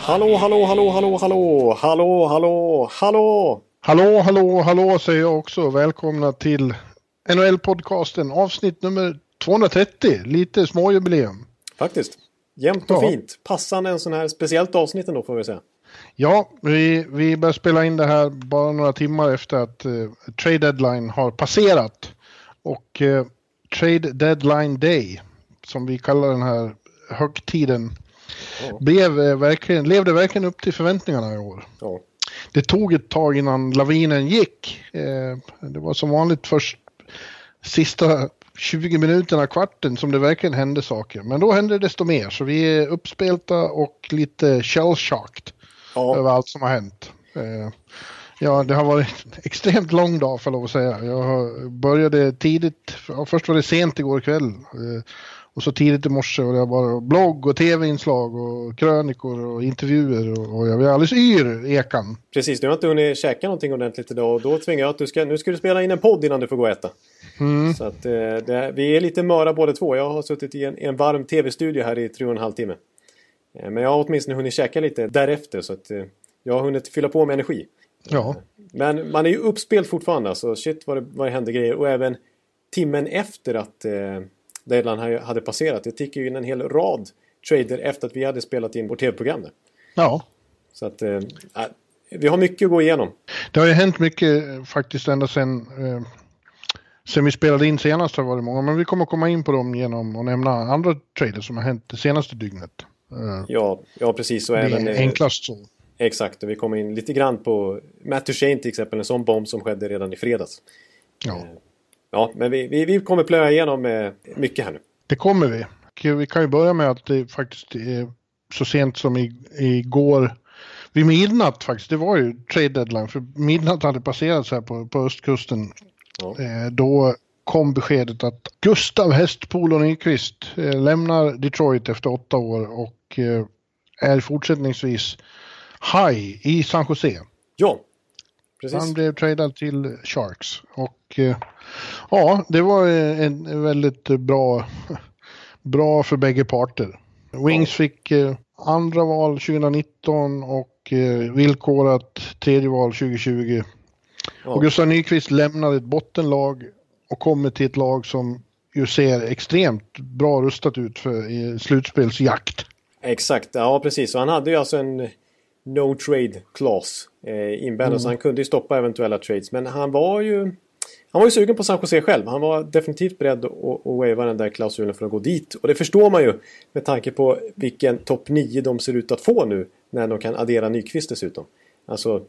Hallå, hallå, hallå, hallå, hallå, hallå, hallå, hallå! Hallå, hallå, hallå säger jag också. Välkomna till NHL-podcasten avsnitt nummer 230. Lite småjubileum. Faktiskt. Jämnt och Ja. fint. Passande en sån här speciellt avsnitt ändå får vi säga. Ja, vi, vi börjar spela in det här bara några timmar efter att eh, trade deadline har passerat. Och eh, trade deadline day, som vi kallar den här högtiden, Ja. blev, eh, verkligen, levde verkligen upp till förväntningarna i år. Ja. Det tog ett tag innan lavinen gick. Eh, det var som vanligt först sista 20 minuterna, kvarten, som det verkligen hände saker. Men då hände det desto mer, så vi är uppspelta och lite shell-shocked över Ja. allt som har hänt. Eh, ja, det har varit en extremt lång dag för lov att säga. Jag började tidigt, först var det sent igår kväll. Och så tidigt i morse och det var blogg och tv-inslag och krönikor och intervjuer och, och jag är alldeles yr, Ekan. Precis, du har inte hunnit käka någonting ordentligt idag och då tvingar jag att du ska, nu ska du spela in en podd innan du får gå och äta. Mm. Så att eh, det, vi är lite möra båda två. Jag har suttit i en, en varm tv-studio här i tre och en halv timme. Eh, men jag har åtminstone hunnit käka lite därefter så att eh, jag har hunnit fylla på med energi. Ja, Men man är ju uppspelt fortfarande alltså. Shit vad det, vad det hände grejer. Och även timmen efter att eh, deadline hade- passerat. Det tickar ju in en hel rad trader efter att vi hade spelat in vårt tv-program. ja. Så att eh, äh, vi har mycket att gå igenom. Det har ju hänt mycket eh, faktiskt ända sedan, eh, sen vi spelade in senast har det varit många. Men vi kommer komma in på dem genom att nämna andra traders som har hänt det senaste dygnet. Eh, Ja, ja precis. Och det även, är eh, enklast så. Exakt, och vi kommer in lite grann på Matt Duchene till exempel. En sån bomb som skedde redan i fredags. Ja, Ja, men vi, vi, vi kommer plöja igenom eh, mycket här nu. det kommer vi. Och Vi kan ju börja med att det faktiskt är så sent som i, igår vid midnatt faktiskt. Det var ju trade deadline för midnatt hade passerat så här på, på östkusten. Ja. Eh, då kom beskedet att Gustav Hästpolo Nyqvist eh, lämnar Detroit efter åtta år och eh, är fortsättningsvis high i San Jose. Ja, precis. Han blev tradad till Sharks. Och eh, ja, det var eh, en väldigt bra, bra för bägge parter. Wings fick eh, andra val 2019 och eh, villkorat tredje val 2020. Ja. Och Gustav Nyqvist lämnade ett bottenlag och kommer till ett lag som ju ser extremt bra rustat ut för slutspelsjakt. Exakt, ja precis. Och han hade ju alltså en no trade clause eh, inbäddad så han kunde ju stoppa eventuella trades. Men han var ju han var ju sugen på San Jose själv. Han var definitivt beredd att, wava den där klausulen för att gå dit. Och det förstår man ju med tanke på vilken topp 9 de ser ut att få nu när de kan addera Nyqvist dessutom. Alltså,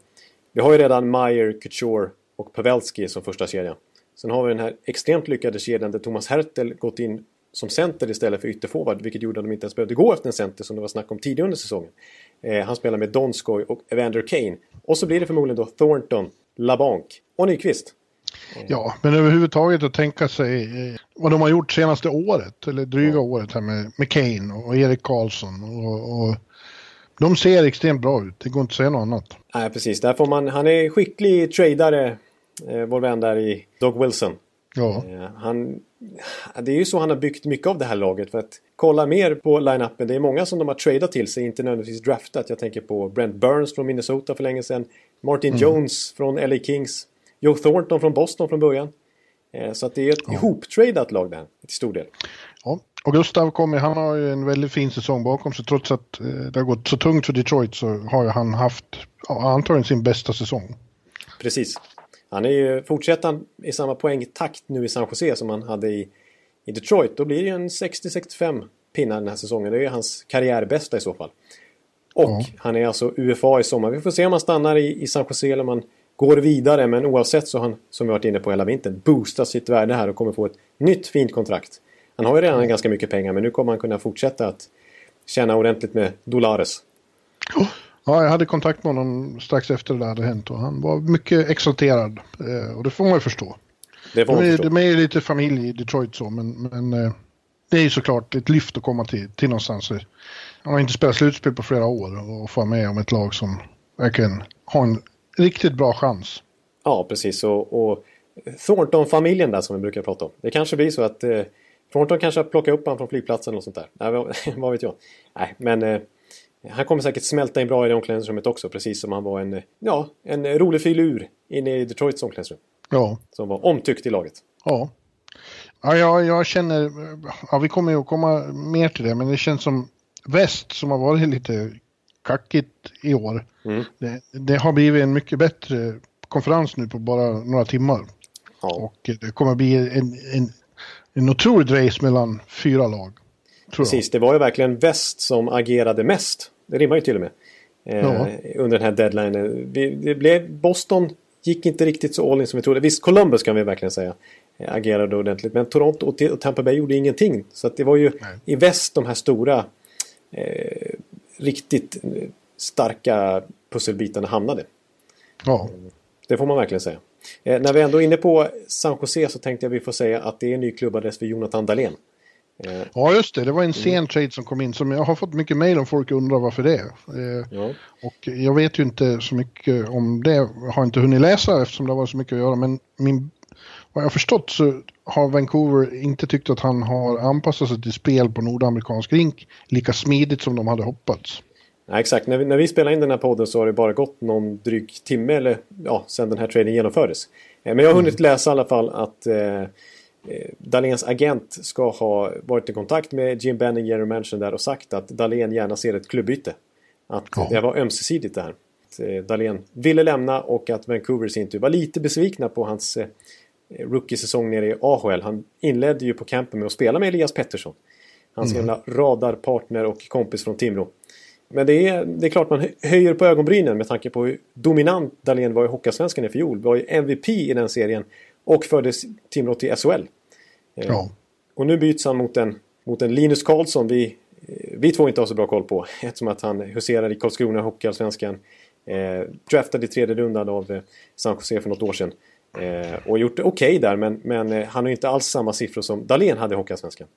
vi har ju redan Meyer, Couture och Pavelski som första kedja. Sen har vi den här extremt lyckade kedjan där Thomas Hertel gått in som center istället för ytterforward, vilket gjorde att de inte ens behövde gå efter en center som det var snack om tidigare under säsongen. Eh, han spelar med Donskoj och Evander Kane. Och så blir det förmodligen då Thornton, LaBanc och Nyqvist. Ja, men överhuvudtaget att tänka sig eh, vad de har gjort senaste året, eller dryga året här med, med Kane och Erik Karlsson. Och, och, de ser extremt bra ut, det går inte att säga något annat. Nej, precis. Där får man, han är skicklig tradare, eh, vår vän där i Doug Wilson. Ja, Eh, han, det är ju så han har byggt mycket av det här laget. För att kolla mer på line-upen. Det är många som de har tradat till sig, inte nödvändigtvis draftat. Jag tänker på Brent Burns från Minnesota för länge sedan. Martin Jones från LA Kings. Joe Thornton från Boston från början. Eh, så att det är ett ihoptradat lag där, till stor del. ja. Och Gustav kommer, han har ju en väldigt fin säsong bakom sig. Trots att eh, det har gått så tungt för Detroit så har han haft ja, antagligen sin bästa säsong. Precis. Han är ju, fortsätter han i samma poängtakt nu i San Jose som han hade i, i Detroit, då blir det ju en 60-65 pinnar den här säsongen. Det är ju hans karriärbästa i så fall. Och Ja. han är alltså UFA i sommar. Vi får se om han stannar i, i San Jose eller om han går vidare. Men oavsett så har han, som vi varit inne på hela vintern, boostat sitt värde här och kommer få ett nytt fint kontrakt. Han har ju redan ganska mycket pengar men nu kommer han kunna fortsätta att tjäna ordentligt med dollares. Ja, jag hade kontakt med honom strax efter det där hade hänt och han var mycket exalterad. Eh, och det får man ju förstå. Det får man de, är, förstå. de är ju lite familj i Detroit så, men, men eh, det är ju såklart ett lyft att komma till, till någonstans. Han har inte spelat slutspel på flera år och få med om ett lag som verkligen har en riktigt bra chans. Ja, precis. Och, och Thornton-familjen där som vi brukar prata om. Det kanske blir så att eh, Thornton kanske plockar upp honom från flygplatsen och sånt där. Nej, vad, vet jag. Nej, men eh, han kommer säkert smälta in bra i det omklädningsrummet också. Precis som han var en, ja, en rolig filur inne i Detroits omklädningsrum. Ja. Som var omtyckt i laget. Ja. Ja, jag, jag känner, ja vi kommer ju att komma mer till det, men det känns som väst som har varit lite kackigt i år. Mm. Det, det har blivit en mycket bättre konferens nu på bara några timmar. Ja. Och det kommer bli en, en, en otroligt race mellan fyra lag. Precis, det var ju verkligen väst som agerade mest. Det rimmar ju till och med. Eh, Ja. Under den här deadlinen. Vi, det blev, Boston gick inte riktigt så all in som vi trodde. Visst, Columbus kan vi verkligen säga eh, agerade ordentligt. Men Toronto och, Tampa Bay gjorde ingenting. Så det var ju Nej. i väst de här stora eh, riktigt starka pusselbitarna hamnade. Ja. Det får man verkligen säga. Eh, när vi ändå är inne på San Jose så tänkte jag vi får säga att det är en ny klubbadress för Jonathan Dahlén. Eh, ja, just det. Det var en Mm. sen trade som kom in. Som jag har fått mycket mejl om folk undrar varför det är. Eh, ja. Och jag vet ju inte så mycket om det. Jag har inte hunnit läsa eftersom det har varit så mycket att göra. Men min, vad jag har förstått så har Vancouver inte tyckt att han har anpassat sig till spel på nordamerikansk rink lika smidigt som de hade hoppats. Nej, exakt. När vi, när vi spelade in den här podden så har det bara gått någon dryg timme eller ja, sedan den här traden genomfördes. Eh, Men jag har hunnit läsa i alla fall att eh, eh, Dahléns agent ska ha varit i kontakt med Jim Benning, general manager där och sagt att Dahlén gärna ser ett klubbyte. Att Ja. det var ömsesidigt det här. Att, eh, Dahlén ville lämna och att Vancouver i sin tur var lite besvikna på hans eh, rookie-säsong nere i AHL. Han inledde ju på campen med att spela med Elias Pettersson. Hans gamla radarpartner och kompis från Timrå. Men det är, det är klart man hö- höjer på ögonbrynen med tanke på hur dominant Dahlén var i Hockeyallsvenskan i fjol. Var ju MVP i den serien och förde Timrå till SHL. Eh, Ja. Och nu byts han mot en, mot en Linus Karlsson vi, eh, vi två inte har så bra koll på. Eftersom att han huserar i Karlskrona Hockeyallsvenskan. Eh, draftad i tredje rundan av eh, San Jose för något år sedan. Eh, och gjort det okej där men, men eh, han har inte alls samma siffror som Dahlén hade i Hockeyallsvenskan.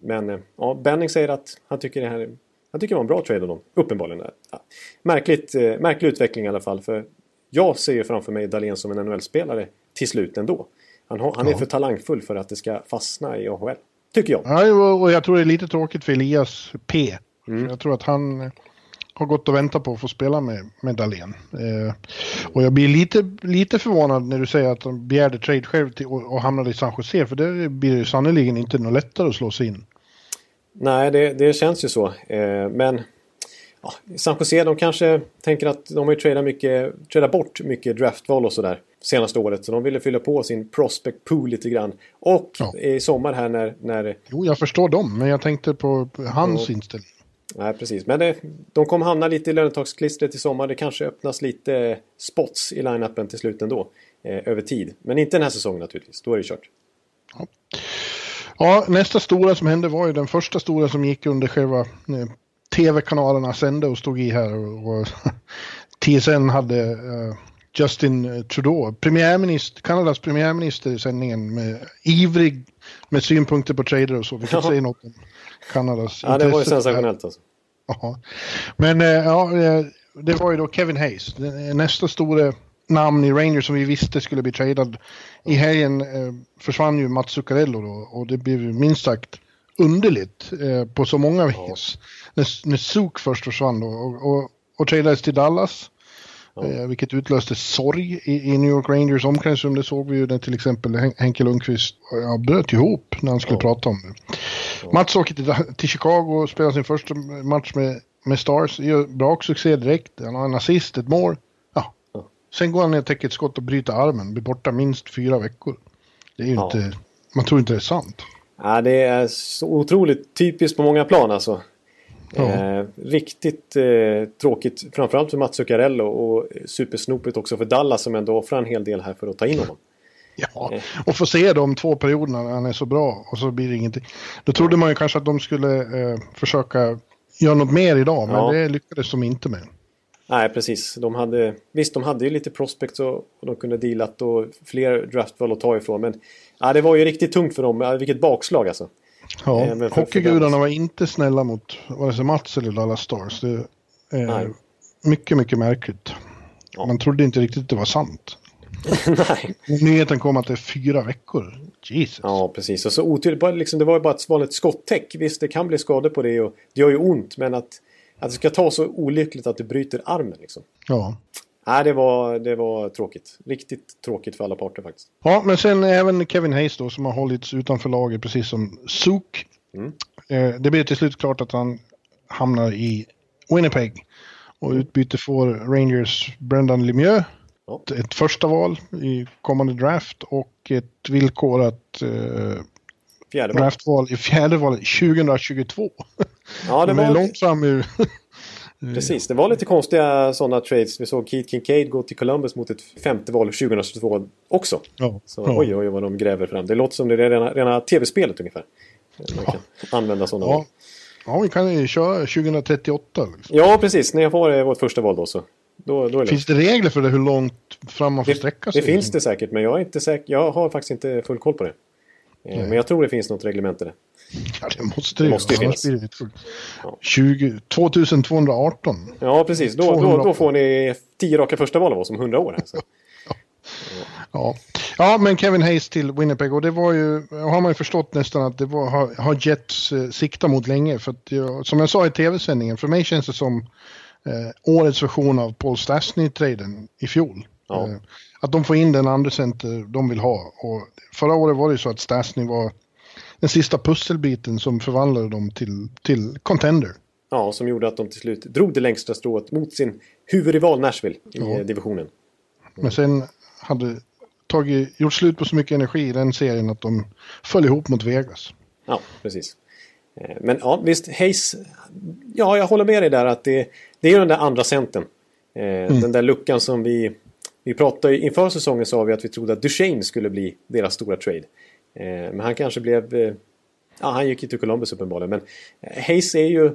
Men eh, ja, Benning säger att han tycker det här han tycker det var en bra trade av dem. Uppenbarligen. Ja. Märkligt, eh, märklig utveckling i alla fall. För jag ser ju framför mig Dahlén som en NHL-spelare till slut ändå. Han, har, han är Ja. för talangfull för att det ska fastna i AHL. Tycker jag. Ja, och- jag tror det är lite tråkigt för Elias P. Mm. Jag tror att han har gått och väntat på att få spela med, med Dahlén. Eh, och jag blir lite, lite förvånad när du säger att de begärde trade själv till, och, och hamnade i San Jose. För det blir ju sannerligen inte något lättare att slå sig in. Nej, det, det känns ju så. Eh, men ja, San Jose, de kanske tänker att de har ju tradat, mycket, tradat bort mycket draftval och sådär senaste året. Så de ville fylla på sin prospect pool lite grann. Och Ja. i sommar här när, när Jo, jag förstår dem, men jag tänkte på hans Ja. inställning. Nej, precis. Men det, de kommer hamna lite i lönetagsklistret i sommar. Det kanske öppnas lite spots i line-upen till slut ändå. Eh, över tid. Men inte den här säsongen naturligtvis. Då är det kört. Ja, nästa stora som hände var ju den första stora som gick under själva eh, tv-kanalerna sände och stod i här. Och, och TSN hade eh, Justin Trudeau, premiärminister, Kanadas premiärminister i sändningen, med, ivrig med synpunkter på trader och så, vilket Ja. säger något om Kanadas Ja, det var ju sensationellt alltså. Ja. Men eh, ja, eh, det var ju då Kevin Hayes, nästa stora namn i Rangers som vi visste skulle bli tradad. I helgen eh, försvann ju Mats Zuccarello då och det blev minst sagt underligt eh, på så många vis. När, när Zook först försvann då och, och, och tradades till Dallas. Ja. Eh, vilket utlöste sorg i, i New York Rangers omklädningsrum. Det såg vi ju när till exempel Hen- Henke Lundqvist ja, bröt ihop när han skulle Ja. prata om det. Mats åker till, till Chicago och spelar sin första match med, med Stars. Gör bra succé direkt. Han har en assist, ett mål. Sen går han ner och täcker ett skott och bryter armen. Blir borta minst fyra veckor. Det är ju Ja. inte... Man tror inte det är sant. Ja, det är så otroligt typiskt på många plan alltså. Ja. Eh, riktigt eh, tråkigt. Framförallt för Mats Zuccarello och supersnopigt också för Dallas som ändå offrar en hel del här för att ta in honom. Ja, och få se de två perioderna när han är så bra och så blir det ingenting. Då trodde man ju kanske att de skulle eh, försöka göra något mer idag, men Ja. det lyckades de inte med. Nej, precis. De hade, visst, de hade ju lite prospects och, och de kunde dealat och fler draftval att ta ifrån. Men ja, det var ju riktigt tungt för dem. Vilket bakslag alltså. Ja, Eh, hockeygudarna var inte snälla mot vare sig Mats eller Dallas Stars. Det är Nej. mycket, mycket märkligt. Ja. Man trodde inte riktigt det var sant. Nej. Nyheten kom att det är fyra veckor. Jesus. Ja, precis. Och så otydligt. Liksom, det var ju bara ett vanligt skottäck. Visst, det kan bli skador på det och det gör ju ont. Men att, att det ska ta så olyckligt att du bryter armen liksom. Ja. Nej, det var, det var tråkigt. Riktigt tråkigt för alla parter faktiskt. ja, men sen även Kevin Hayes då som har hållits utanför laget precis som Zook. Mm. Eh, det blir till slut klart att han hamnar i Winnipeg. Och utbyte får Rangers Brendan Lemieux. Ja. Ett första val i kommande draft och ett villkorat eh, Fjärde val. draftval i fjärde valet 2022. Ja, det De är var, långt fram ur... precis. Det var lite konstiga sådana trades. Vi såg Keith Kincaid gå till Columbus mot ett femte val 2022 också. ja. Så ja. oj, oj, vad de gräver fram. Det låter som det är rena, rena tv-spelet ungefär. Man kan använda sådana Ja. val. ja, vi kan ju köra 2038. Liksom. Ja, precis. När jag får vårt första val då så. Då, då det Finns det regler för det hur långt fram man får Det, sträcka det sig? finns det säkert, men jag är inte säker. Jag har faktiskt inte full koll på det. Eh, Men jag tror det finns något reglement i det. Ja, det måste Det det, måste ju finnas. blir det ett fullt. Ja. 20, 2218. Ja, precis. Då, då, 200. då får ni tio raka första val av oss om hundra år. Här, så. Ja. ja, men Kevin Hayes till Winnipeg och det var ju, har man ju förstått nästan att det var, har, har Jets eh, siktat mot länge. För att jag, som jag sa i tv-sändningen, för mig känns det som eh, årets version av Paul Stastny-traden i fjol. Ja. Eh, att de får in den andra center de vill ha. Och förra året var det så att Stastny var den sista pusselbiten som förvandlade dem till, till contender. Ja, som gjorde att de till slut drog det längsta strået mot sin huvudrival Nashville i Ja. eh, divisionen. Men sen hade tagit, gjort slut på så mycket energi i den serien att de föll ihop mot Vegas. Ja, precis. Eh, Men ja, visst, Hayes... Ja, jag håller med dig där att det, det är den där andra centern. Eh, Den där luckan som vi... Vi pratade inför säsongen sa vi att vi trodde att Duchene skulle bli deras stora trade. Eh, Men han kanske blev... eh, Ja, han gick ju till Columbus uppenbarligen. Men eh, Hayes är ju...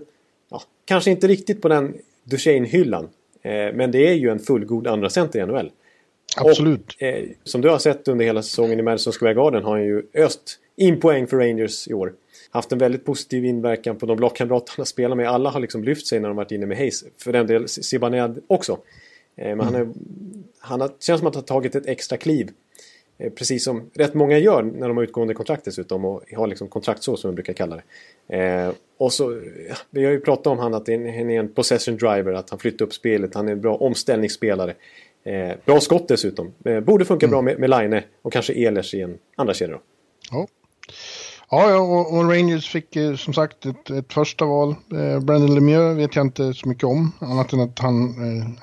Ja, kanske inte riktigt på den Duchene-hyllan. Eh, Men det är ju en fullgod andra center i NHL. Absolut. Och, eh, som du har sett under hela säsongen i Madison Square Garden har han ju öst in poäng för Rangers i år. Haft en väldigt positiv inverkan på de lagkamrater han spelar med. Alla har liksom lyft sig när de varit inne med Hayes. För den del Zibanejad också. Eh, men han, är, han har, känns som att han har tagit ett extra kliv. Eh, precis som rätt många gör när de har utgående kontrakt dessutom. Och har liksom kontraktsår som vi brukar kalla det. Eh, och så, vi har ju pratat om han att han är en possession driver. Att han flyttar upp spelet. Han är en bra omställningsspelare. Bra skott dessutom. Borde funka bra med, med Line och kanske Ehlers i en andra kedja då. Ja. Ja, ja och, och Rangers fick som sagt ett, ett första val. Eh, Brandon Lemieux vet jag inte så mycket om. Annat än att han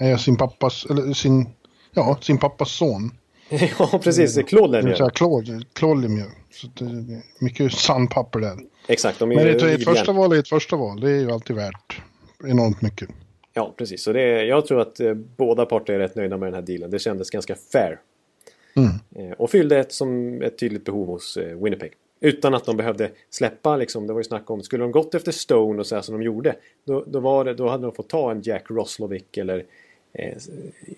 eh, är sin pappas, eller sin, ja, sin pappas son. ja, precis. Claude Det Lemieux. säga Claude, Claude Lemieux. Så det är mycket sandpapper där. Exakt. Men ett, ett första val är ett första val. Det är ju alltid värt enormt mycket. Ja, precis. Så det är, jag tror att eh, båda parter är rätt nöjda med den här dealen. Det kändes ganska fair. Mm. Eh, och fyllde ett, som ett tydligt behov hos eh, Winnipeg. Utan att de behövde släppa, liksom, det var ju snack om, skulle de gått efter Stone och så här som de gjorde, då, då, var det, då hade de fått ta en Jack Roslovic eller eh,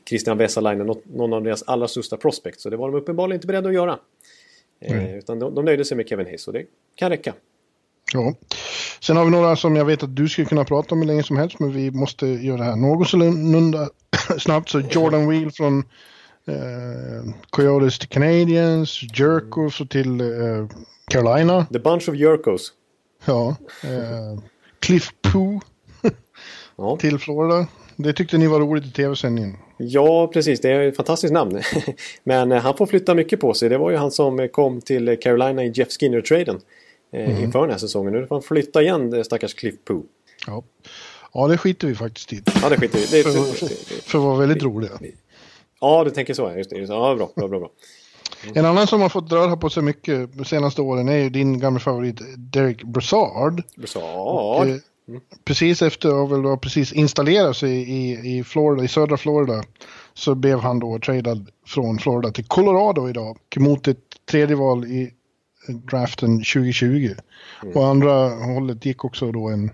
Christian Vesalainen, något- någon av deras allra största prospects. Så det var de uppenbarligen inte beredda att göra. Eh, Mm. Utan de, de nöjde sig med Kevin Hayes och det kan räcka. Ja. Sen har vi några som jag vet att du skulle kunna prata om hur länge som helst, men vi måste göra det här någorlunda snabbt. Så Jordan Wheel från eh, Coyotes till Canadiens, Jerko så till eh, Carolina. The Bunch of Yurkos. Ja. Eh, Cliff Poo Ja. till Florida. Det tyckte ni var roligt i tv-sändningen. Ja, precis. Det är ett fantastiskt namn. Men eh, han får flytta mycket på sig. Det var ju han som eh, kom till eh, Carolina i Jeff Skinner-traden eh, inför den här säsongen. Nu får han flytta igen, stackars Cliff Poo. Ja. ja, det skiter vi faktiskt i. Ja, det skiter vi det, För, för att vara väldigt roliga. Ja, du tänker så. Just det. Ja, bra, bra, bra. bra. En annan som har fått röra på sig mycket de senaste åren är ju din gamla favorit Derek Brassard. Ja, Eh, Precis efter att väl då precis installera sig i, i Florida, i södra Florida, så blev han då tradad från Florida till Colorado idag mot ett tredje val i draften 2020. Mm. Och andra hållet gick också då en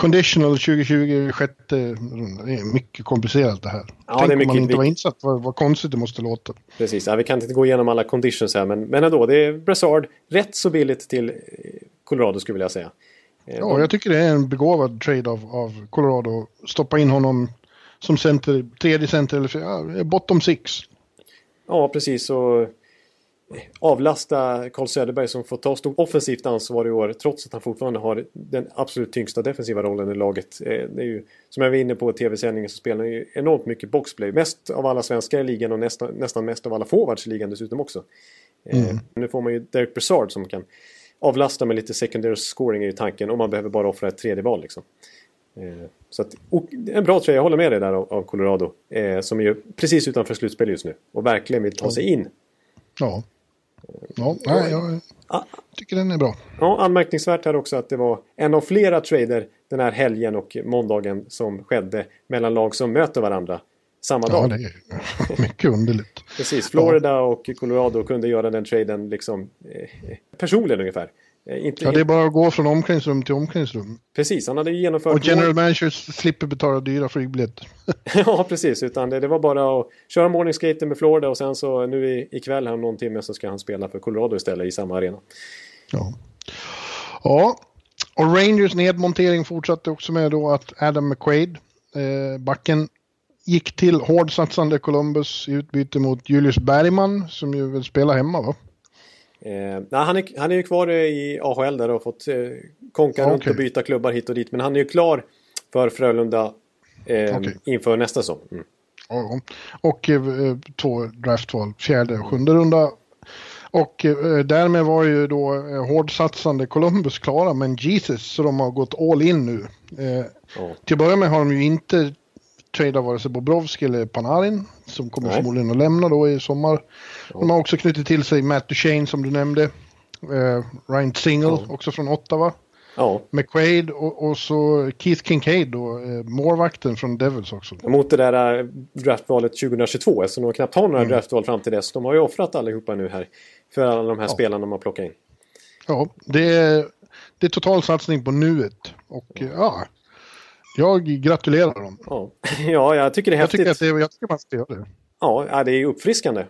Conditional 2020, sjätte Det är mycket komplicerat det här. Ja, Tänk det är mycket, om man inte var insatt vad, vad konstigt det måste låta. Precis, ja, vi kan inte gå igenom alla conditions här men, men ändå, det är Brassard rätt så billigt till eh, Colorado skulle jag vilja säga. Eh, ja, jag tycker det är en begåvad trade av, av Colorado. Stoppa in honom som center, tredje center eller ja, bottom six. Ja, precis. Och avlasta Carl Söderberg som får ta stort offensivt ansvar i år trots att han fortfarande har den absolut tyngsta defensiva rollen i laget. Eh, det är ju, som jag var inne på i tv-sändningen så spelar han ju enormt mycket boxplay. Mest av alla svenskar i ligan och nästan, nästan mest av alla forwards i ligan dessutom också. Eh, mm. Nu får man ju Derek Brassard som kan avlasta med lite secondary scoring är ju tanken om man behöver bara offra ett tredje val liksom. Eh, så att, en bra tröja, jag håller med dig där av, Colorado. som är ju precis utanför slutspel just nu och verkligen vill ta sig in. Ja. Ja, nej, jag tycker den är bra. Ja, anmärkningsvärt är också att det var en av flera trader den här helgen och måndagen som skedde mellan lag som möter varandra samma ja, dag. det är mycket underligt. Precis, Florida ja. och Colorado kunde göra den traden liksom eh, personligen ungefär. Eh, inte, ja, det är bara att gå från omklädningsrum till omklädningsrum. Precis, han hade genomfört... Och general managers slipper betala dyra flygbiljetter. ja, precis. Utan det, det, var bara att köra morningskaten med Florida och sen så nu ikväll här om någon timme så ska han spela för Colorado istället i samma arena. Ja. Ja, och Rangers nedmontering fortsatte också med då att Adam McQuaid, eh, backen, gick till hårdsatsande Columbus i utbyte mot Julius Bergman som ju vill spela hemma va? Eh, nej, han, är, han är ju kvar i AHL där och fått eh, konka okay. runt och byta klubbar hit och dit. Men han är ju klar för Frölunda eh, okay. inför nästa säsong. Mm. Ja, och eh, två draftval, fjärde och sjunde runda. Och eh, därmed var ju då eh, hårdsatsande Columbus klara med en Jesus så de har gått all in nu. Eh, oh. Till att börja med har de ju inte tradat vare sig Bobrovski eller Panarin som kommer Nej. förmodligen att lämna då i sommar. De har också knutit till sig Matt Duchene som du nämnde. Eh, Ryan Single ja. också från Ottawa. Ja. McQuaid och, och, så Keith Kincaid då, eh, målvakten från Devils också. Mot det där äh, draftvalet 2022 eftersom de knappt har några mm. draftval fram till dess. De har ju offrat allihopa nu här för alla de här ja. spelarna de har plockat in. Ja, det är, det är total satsning på nuet. Och ja jag gratulerar dem. Ja. ja, jag tycker det är häftigt. Jag tycker, att det, jag tycker man ska göra det. Ja, det är uppfriskande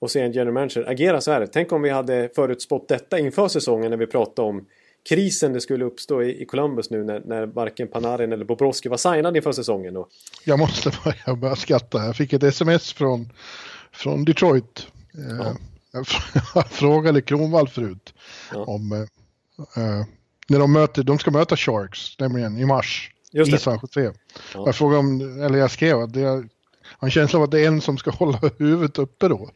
och se en general manager agera så här. Tänk om vi hade förutspått detta inför säsongen när vi pratade om krisen det skulle uppstå i, Columbus nu när, när varken Panarin eller Bobrovski var signade inför säsongen. Och... Jag måste börja, börja skratta. Jag fick ett sms från, från Detroit. Ja. Jag frågade Kronwall förut ja. om äh, när de möter, de ska möta Sharks nämligen i mars Just i San Jose. Ja. Jag frågade om, eller jag skrev att det är, har en känsla av att det är en som ska hålla huvudet uppe då.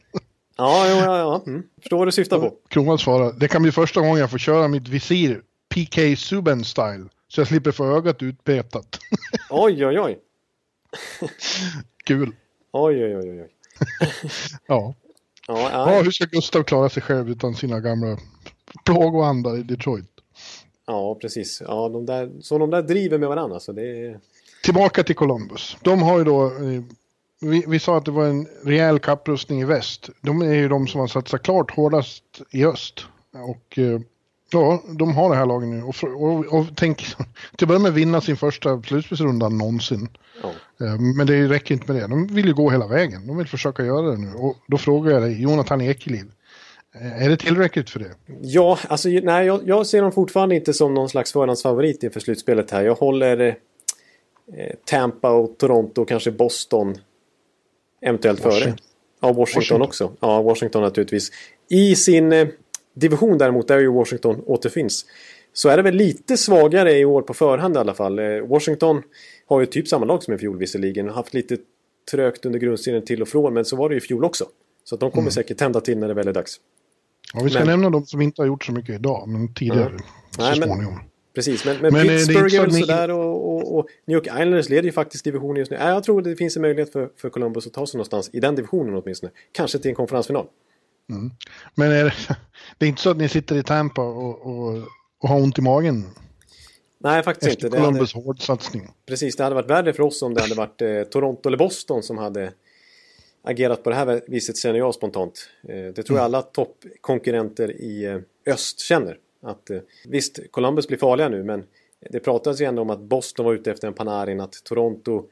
Ja, ja, ja. ja. Mm. Förstår vad du syftar på. Kronwall svarar, det kan bli första gången jag får köra mitt visir PK Subban style. Så jag slipper få ögat utpetat. oj, oj, oj. Kul. Oj, oj, oj, oj. ja. Ja, ja. hur ska Gustav klara sig själv utan sina gamla plågoandar i Detroit? Ja, precis. Ja, de där, så de där driver med varandra. Så det är... Tillbaka till Columbus. De har ju då eh, vi, vi, sa att det var en rejäl kapprustning i väst. De är ju de som har satsat klart hårdast i öst. Och eh, ja, de har det här laget nu. Och, och, och tänk till att börja med vinna sin första slutspelsrunda någonsin. Ja. Eh, men det räcker inte med det. De vill ju gå hela vägen. De vill försöka göra det nu. Och då frågar jag dig, Jonathan Ekeliv. Är det tillräckligt för det? Ja, alltså nej, jag, jag ser dem fortfarande inte som någon slags förhandsfavorit inför slutspelet här. Jag håller eh, Tampa och Toronto kanske Boston Eventuellt Washington. före. Ja, Washington, Washington, också. Ja, Washington naturligtvis. I sin eh, division däremot, där ju Washington återfinns. Så är det väl lite svagare i år på förhand i alla fall. Eh, Washington har ju typ samma lag som i fjol visserligen. Haft lite trögt under grundserien till och från. Men så var det ju i fjol också. Så de kommer mm. säkert tända till när det väl är dags. Ja, vi ska men... nämna de som inte har gjort så mycket idag, men tidigare. Mm. Så Nej, småningom. Men... Precis, men, men, men Pittsburgh är väl sådär och, och, och, New York Islanders leder ju faktiskt divisionen just nu. Äh, jag tror det finns en möjlighet för, för Columbus att ta sig någonstans i den divisionen åtminstone. Kanske till en konferensfinal. Mm. Men är det, det, är inte så att ni sitter i Tampa och, och, och har ont i magen? Nej, faktiskt Efter inte. Columbus hade, hård satsning. Precis, det hade varit värre för oss om det hade varit eh, Toronto eller Boston som hade agerat på det här viset känner jag spontant. Eh, det tror jag alla toppkonkurrenter i eh, öst känner. Att, eh, visst, Columbus blir farliga nu men det pratas ju ändå om att Boston var ute efter en Panarin, att Toronto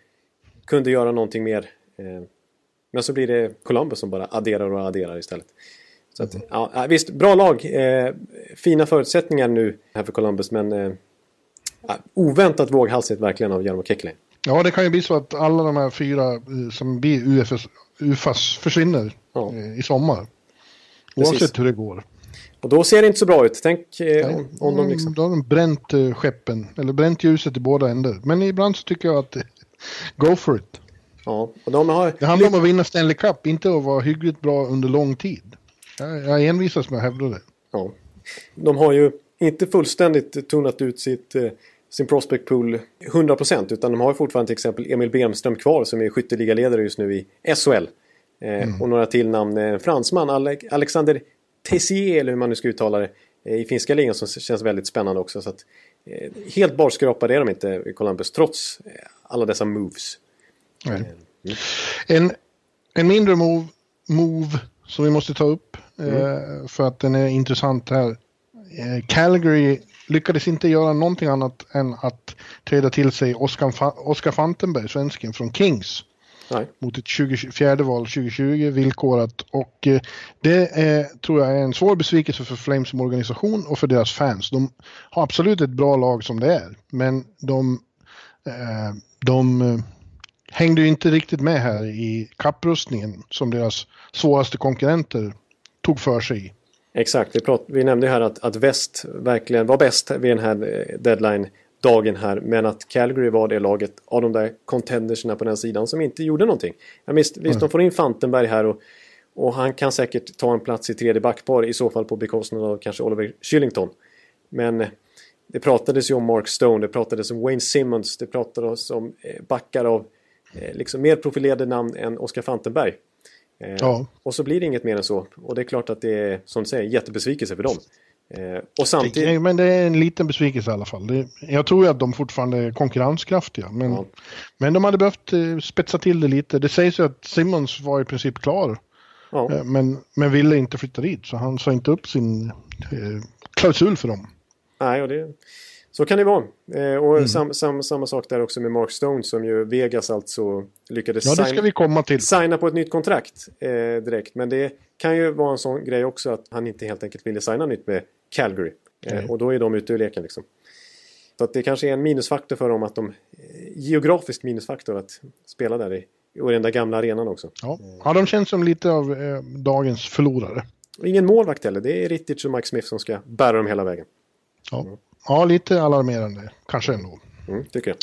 kunde göra någonting mer. Men så blir det Columbus som bara adderar och adderar istället. Så att, ja, visst, bra lag. fina förutsättningar nu här för Columbus men oväntat våghalsigt verkligen av Jarmo Kekkonen. Ja, det kan ju bli så att alla de här fyra eh, som blir UFS, UFAS försvinner ja. Eh, i sommar. Oavsett Precis. hur det går. Och då ser det inte så bra ut. Tänk eh, om, om de liksom... Då har de bränt eh, skeppen, eller bränt ljuset i båda ändar. Men ibland så tycker jag att go for it. Ja, och de har... Det handlar om att vinna Stanley Cup, inte att vara hyggligt bra under lång tid. Jag, jag envisas med att hävda det. Ja. De har ju inte fullständigt tunnat ut sitt eh, sin prospect pool 100% utan de har fortfarande till exempel Emil Bemström kvar som är skytteligaledare just nu i SHL. Eh, mm. Och några till namn. En eh, fransman, Alexander Tessier eller hur man nu ska uttala det. Eh, I finska ligan som känns väldigt spännande också. Så att, helt barskrapade är de inte i Columbus trots alla dessa moves. Mm. En, en mindre move, move som vi måste ta upp mm. för att den är intressant här. Calgary lyckades inte göra någonting annat än att träda till sig Oskar, Oskar Fantenberg, svensken från Kings. Nej. Mot ett 24 val 2020 villkorat och eh, det är, tror jag är en svår besvikelse för Flames som organisation och för deras fans. De har absolut ett bra lag som det är men de, eh, de eh, hängde ju inte riktigt med här i kapprustningen som deras svåraste konkurrenter tog för sig i. Exakt, vi, prat, vi nämnde här att, att väst verkligen var bäst vid den här eh, deadline-dagen här. Men att Calgary var det laget av de där contendersna på den sidan som inte gjorde någonting. Ja, visst, visst mm. de får in Fantenberg här och, och han kan säkert ta en plats i tredje backpar i så fall på bekostnad av kanske Oliver Shillington. Men eh, det pratades ju om Mark Stone, det pratades om Wayne Simmons, det pratades om eh, backar av liksom mer profilerade namn än Oscar Fantenberg. Eh, ja. Och så blir det inget mer än så. Och det är klart att det är, som du säger, jättebesvikelse för dem. Eh, och samtidigt... Men det är en liten besvikelse i alla fall. Det, jag tror ju att de fortfarande är konkurrenskraftiga. Men, ja. men de hade behövt eh, spetsa till det lite. Det sägs ju att Simmons var i princip klar. Ja. Eh, men, men ville inte flytta dit. Så han sa inte upp sin eh, klausul för dem. Nej, och det, så kan det vara. Eh, och mm. sam, sam, samma sak där också med Mark Stone som ju Vegas alltså lyckades ja, till. signa på ett nytt kontrakt eh, direkt. Men det kan ju vara en sån grej också att han inte helt enkelt ville signa nytt med Calgary. Eh, och då är de ute ur leken liksom. Så att det kanske är en minusfaktor för dem att de... Eh, geografisk minusfaktor att spela där i, i den där gamla arenan också. Ja, ja de känns som lite av eh, dagens förlorare. Och ingen målvakt heller. Det är Rittich och Mike Smith som ska bära dem hela vägen. Ja. Ja, lite alarmerande kanske ändå. Mm, tycker jag.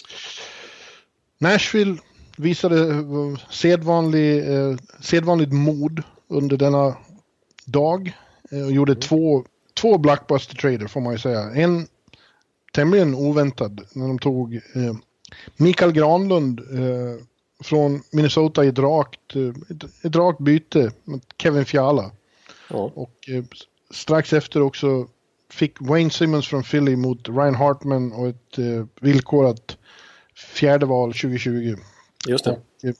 Nashville visade eh, sedvanlig, eh, sedvanligt mod under denna dag eh, och gjorde mm. två, två blockbuster trader får man ju säga. En tämligen oväntad när de tog eh, Mikael Granlund eh, från Minnesota i ett rakt, eh, ett, ett rakt byte mot Kevin Fiala. Ja. Och eh, strax efter också fick Wayne Simmons från Philly mot Ryan Hartman och ett eh, villkorat fjärde val 2020. Just det. Och, eh,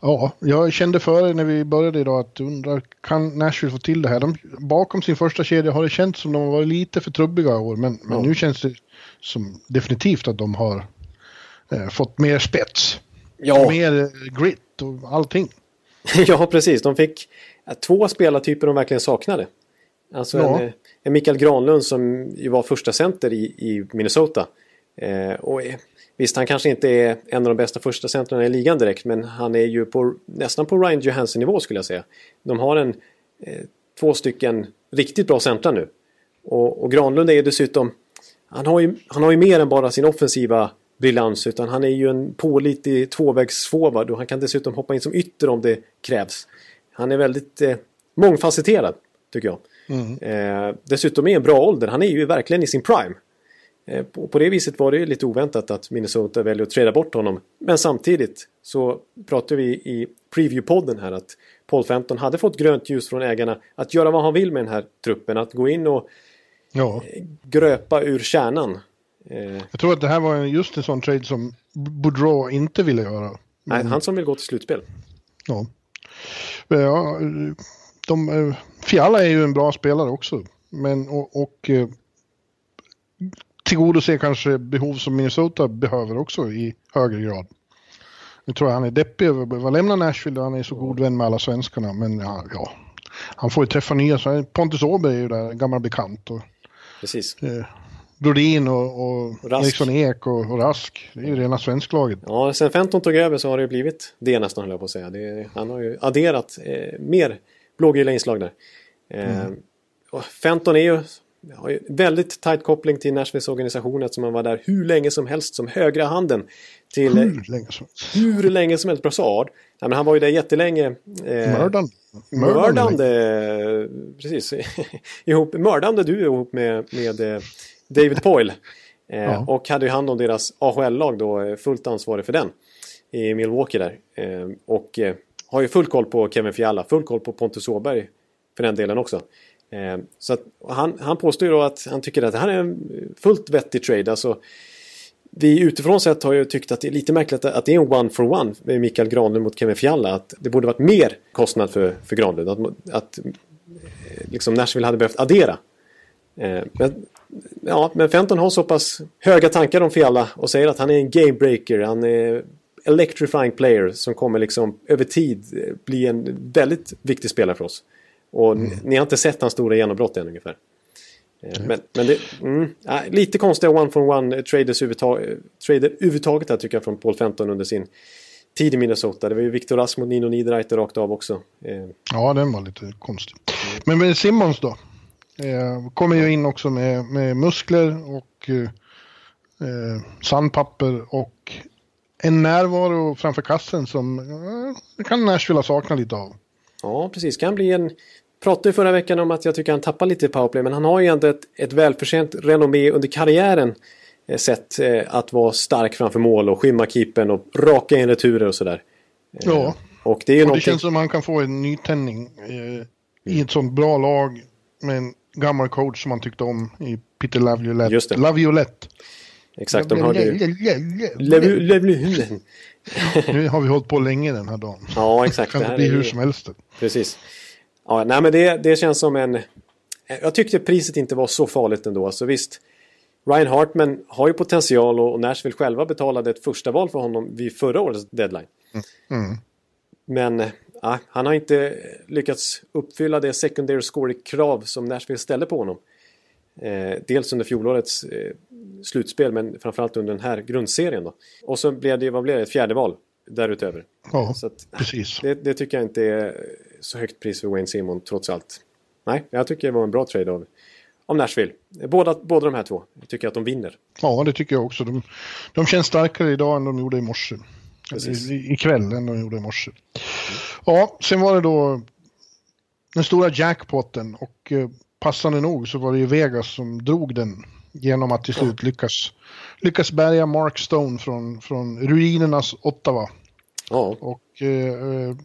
ja, jag kände före när vi började idag att undra, kan Nashville få till det här? De, bakom sin första kedja har det känts som de var lite för trubbiga i år, men, men ja. nu känns det som definitivt att de har eh, fått mer spets. Ja. Mer eh, grit och allting. ja, precis. De fick två spelartyper de verkligen saknade. Alltså ja. en, en Mikael Granlund som ju var första center i, i Minnesota. Eh, och visst, han kanske inte är en av de bästa första centrarna i ligan direkt, men han är ju på, nästan på Ryan Johansson-nivå skulle jag säga. De har en, eh, två stycken riktigt bra centrar nu. Och, och Granlund är ju dessutom, han har ju, han har ju mer än bara sin offensiva briljans utan han är ju en pålitlig tvåvägsforward och han kan dessutom hoppa in som ytter om det krävs. Han är väldigt eh, mångfacetterad tycker jag. Mm. Eh, dessutom är en bra ålder. Han är ju verkligen i sin prime. Eh, på, på, det viset var det lite oväntat att Minnesota väljer att träda bort honom. Men samtidigt så pratade vi i preview-podden här att Paul Fenton hade fått grönt ljus från ägarna att göra vad han vill med den här truppen. Att gå in och ja. Eh, gröpa ur kärnan. Eh, Jag tror att det här var just en sån trade som Boudreau inte ville göra. Nej, han som vill gå till slutspel. Ja. Ja, de, eh, Fiala är ju en bra spelare också. Men, och, och eh, tillgodoser kanske behov som Minnesota behöver också i högre grad. Nu tror jag han är deppig över att behöva lämna Nashville han är så god vän med alla svenskarna. Men ja, ja. han får ju träffa nya. Pontus Åberg är ju där, en gammal bekant. Och, Precis. Eh, Brodin och, och Rask. Eriksson Ek och, och Rask. Det är ju rena svensklaget. Ja, sen Fenton tog över så har det ju blivit det nästan höll jag på att säga. Det, han har ju adderat eh, mer blågula inslag där. Eh, och Fenton är ju, har ju väldigt tajt koppling till Nashvilles organisation eftersom han var där hur länge som helst som högra handen till eh, Hur länge som helst. hur länge som helst. Brassard. Ja, men han var ju där jättelänge. Eh, Mördande. mördande. Precis. ihop, mördande du ihop med, med eh, David Poyle. Eh, Ja. Och hade ju hand om deras AHL-lag då, eh, fullt ansvarig för den. I Milwaukee där. Eh, och eh, har ju full koll på Kevin Fiala, full koll på Pontus Åberg för den delen också. Eh, så att, han, han påstår ju då att han tycker att det här är en fullt vettig trade. Alltså, vi utifrån sett har ju tyckt att det är lite märkligt att det är en one for one med Mikael Granlund mot Kevin Fiala. Att det borde varit mer kostnad för, för Granlund. Att, att eh, liksom Nashville hade behövt addera. Eh, men, ja, men Fenton har så pass höga tankar om Fiala och säger att han är en gamebreaker. Han är electrifying player som kommer liksom över tid eh, bli en väldigt viktig spelare för oss. Och ni- ni har inte sett hans stora genombrott än ungefär. Eh, Men, men det, mm, lite konstiga one-for-one traders överhuvudtaget, där tycker jag från Paul Fenton under sin tid i Minnesota. Det var ju Victor Rask mot Nino Niederreiter rakt av också. Eh, Ja, den var lite konstig. Men med Simmons då? Eh, kommer ju in också med, med muskler och eh, eh, sandpapper och en närvaro framför kassen som eh, det kan Nashville ha saknat lite av. Ja, precis. Kan bli en... Pratade ju förra veckan om att jag tycker han tappar lite i powerplay, men han har ju ändå ett, ett välförtjänt renommé under karriären eh, sett eh, att vara stark framför mål och skymma keepern och raka in returer och sådär. Eh, Ja. Och det är Och det någonting... känns som att man kan få en nytändning eh, i ett sånt bra lag med en gammal coach som man tyckte om i Peter Laviolette. Just det. Laviolette. Exakt, de hörde ju... Nu har vi hållit på länge den här dagen. Ja, exakt. kan Det bli är hur som helst. Precis. Ja, nej men det, det känns som en... Jag tyckte priset inte var så farligt ändå. Så visst, Ryan Hartman har ju potential och Nashville själva betalade ett första val för honom vid förra årets deadline. Mm. Men ja, han har inte lyckats uppfylla det secondary score-krav som Nashville ställde på honom. Eh, dels under fjolårets eh, slutspel men framförallt under den här grundserien. Då. Och så blev det, vad blev det, ett fjärde val därutöver. Ja, att, precis. det, det tycker jag inte är så högt pris för Wayne Simon trots allt. Nej, jag tycker det var en bra trade av, av Nashville. Båda, båda de här två. Jag tycker att de vinner. Ja, det tycker jag också. De, de känns starkare idag än de gjorde i morse. Precis. I, ikväll än de gjorde i morse. Ja, sen var det då den stora jackpotten och eh, passande nog så var det ju Vegas som drog den genom att till slut lyckas, lyckas bärga Mark Stone från, från ruinernas Ottawa. Ja, Och eh, eh,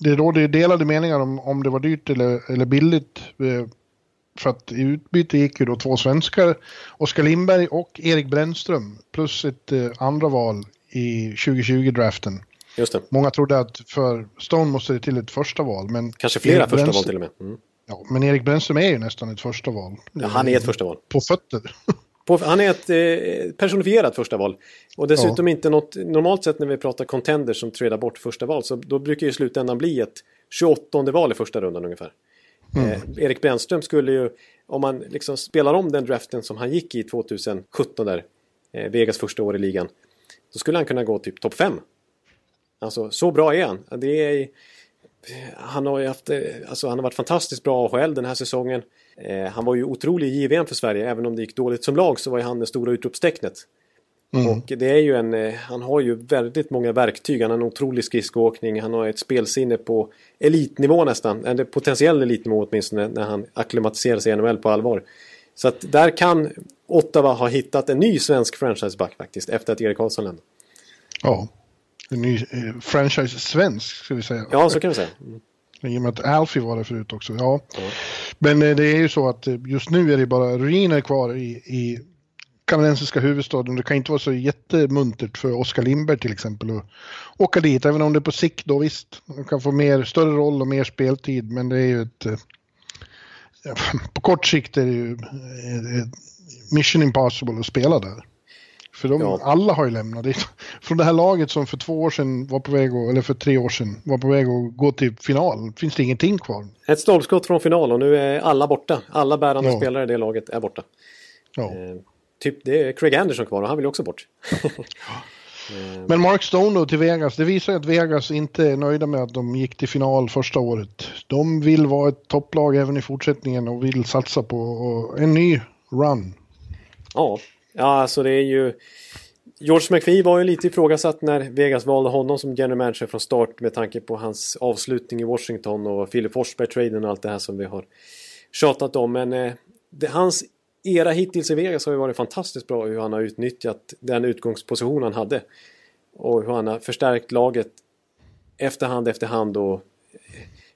det råder delade meningar om, om det var dyrt eller, eller billigt. Eh, för att i utbyte gick ju då två svenskar, Oskar Lindberg och Erik Brännström, plus ett eh, andra val i 2020-draften. just det. Många trodde att för Stone måste det till ett första val, men... Kanske flera Erik första val till och med. Mm. Ja, men Erik Brännström är ju nästan ett första val. Ja, han är ett första val. På fötter. På, han är ett eh, personifierat första val. Och dessutom inte något... Normalt sett när vi pratar contenders som tradar bort första val så då brukar ju slutändan bli ett 28 val i första rundan ungefär. Eh, Erik Brännström skulle ju, om man liksom spelar om den draften som han gick i 2017 där, eh, Vegas första år i ligan, då skulle han kunna gå typ topp 5. Alltså så bra är han. Det är, han har ju haft, eh, alltså han har varit fantastiskt bra AHL den här säsongen. Eh, han var ju otrolig i JVM för Sverige, även om det gick dåligt som lag så var ju han det stora utropstecknet. Och det är ju en, eh, han har ju väldigt många verktyg. Han har en otrolig skridskoåkning, han har ett spelsinne på elitnivå nästan. Eller potentiell elitnivå åtminstone när han akklimatiserar sig i NHL på allvar. Så att där kan Ottawa ha hittat en ny svensk franchiseback faktiskt efter att Erik Karlsson lämnade. Ja. En ny eh, franchise-svensk, ska vi säga. Ja, så kan vi säga. Mm. I och med att Alfie var där förut också. Ja. Men eh, det är ju så att eh, just nu är det bara ruiner kvar i, i kanadensiska huvudstaden. Det kan inte vara så jättemuntert för Oskar Lindberg till exempel att åka dit, även om det är på sikt då visst. Han kan få mer, större roll och mer speltid, men det är ju ett... Eh, på kort sikt är det ju mission impossible att spela där. För de, ja. alla har ju lämnat. Det. Från det här laget som för två år sedan var på väg, att, eller för tre år sedan, var på väg att gå till final. Finns det ingenting kvar. Ett stolpskott från final och nu är alla borta. Alla bärande ja. spelare i det laget är borta. Ja. Eh, typ det är Craig Anderson kvar och han vill också bort. Men Mark Stone då till Vegas, det visar att Vegas inte är nöjda med att de gick till final första året. De vill vara ett topplag även i fortsättningen och vill satsa på en ny run. Ja, ja alltså det är ju... George McPhee var ju lite ifrågasatt när Vegas valde honom som general manager från start med tanke på hans avslutning i Washington och Philip Forsberg-traden och allt det här som vi har tjatat om. Men eh, det, hans era hittills i Vegas har ju varit fantastiskt bra hur han har utnyttjat den utgångsposition han hade. Och hur han har förstärkt laget efterhand efterhand och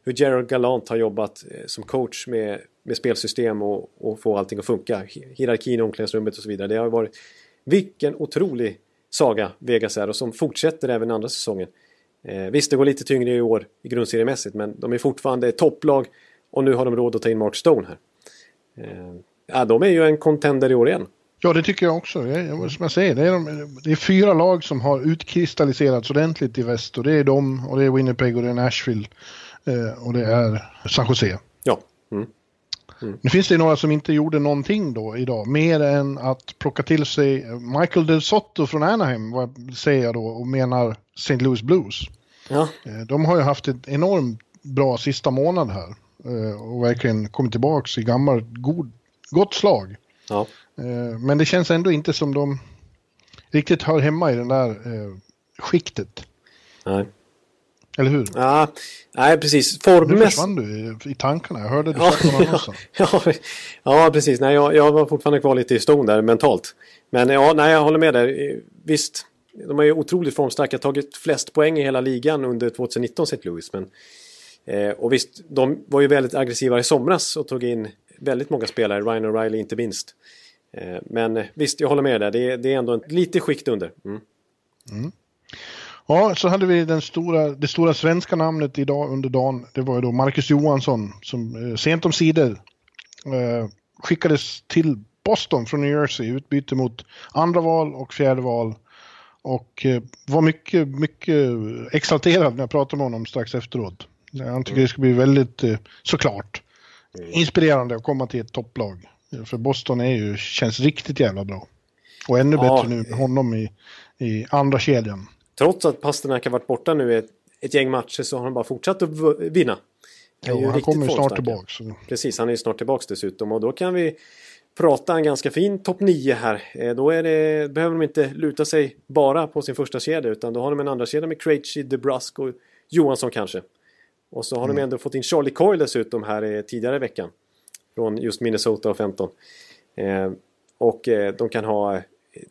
hur Gerald Galant har jobbat eh, som coach med, med spelsystem och, och få allting att funka. Hierarkin i omklädningsrummet och så vidare. Det har varit vilken otrolig saga Vegas är och som fortsätter även andra säsongen. Eh, visst, det går lite tyngre i år i grundseriemässigt men de är fortfarande topplag och nu har de råd att ta in Mark Stone här. Eh, ja, de är ju en contender i år igen. Ja, det tycker jag också. Är, som jag säger, det är, de, det är fyra lag som har utkristalliserats ordentligt i väst och det är de och det är Winnipeg och det är Nashville eh, och det är San Jose. Ja. Mm. Nu finns det några som inte gjorde någonting då idag, mer än att plocka till sig Michael Del Sotto från Anaheim, vad säger jag då, och menar St. Louis Blues. Ja. Eh, de har ju haft ett enormt bra sista månad här eh, och verkligen kommit tillbaka i gammalt god, gott slag. Ja. Eh, men det känns ändå inte som de riktigt hör hemma i den där skiktet. Nej. Eller hur? Ja, nej precis. Formmässigt... Nu försvann du i, i tankarna. Jag hörde du ja, ja, ja, ja, precis. Nej, jag, jag var fortfarande kvar lite i ston där mentalt. Men ja, nej, jag håller med där. Visst, de är ju otroligt formstarka. Tagit flest poäng i hela ligan under 2019 St. Louis. Men, eh, och visst, de var ju väldigt aggressiva i somras och tog in väldigt många spelare. Ryan O'Reilly inte minst. Eh, men visst, jag håller med där. Det, det är ändå en, lite skikt under. Mm. Mm. Ja, så hade vi den stora, det stora svenska namnet idag under dagen. Det var ju då Marcus Johansson som eh, sent om sidor eh, skickades till Boston från New Jersey i utbyte mot andra val och fjärde val. Och eh, var mycket, mycket exalterad när jag pratade med honom strax efteråt. Han tycker det ska bli väldigt, eh, såklart, inspirerande att komma till ett topplag. För Boston är ju, känns riktigt jävla bra. Och ännu ja. bättre nu med honom i, i andra kedjan trots att Pasternak har varit borta nu ett, ett gäng matcher så har han bara fortsatt att vinna. Jo, han kommer snart tillbaka. Så. Precis, han är ju snart tillbaka dessutom och då kan vi prata en ganska fin topp 9 här. Eh, då det, behöver de inte luta sig bara på sin första kedja utan då har de en andra kedja med Krejci, DeBrusk och Johansson kanske. Och så har mm. de ändå fått in Charlie Coyle dessutom här tidigare i veckan. Från just Minnesota och 15. Eh, och eh, de kan ha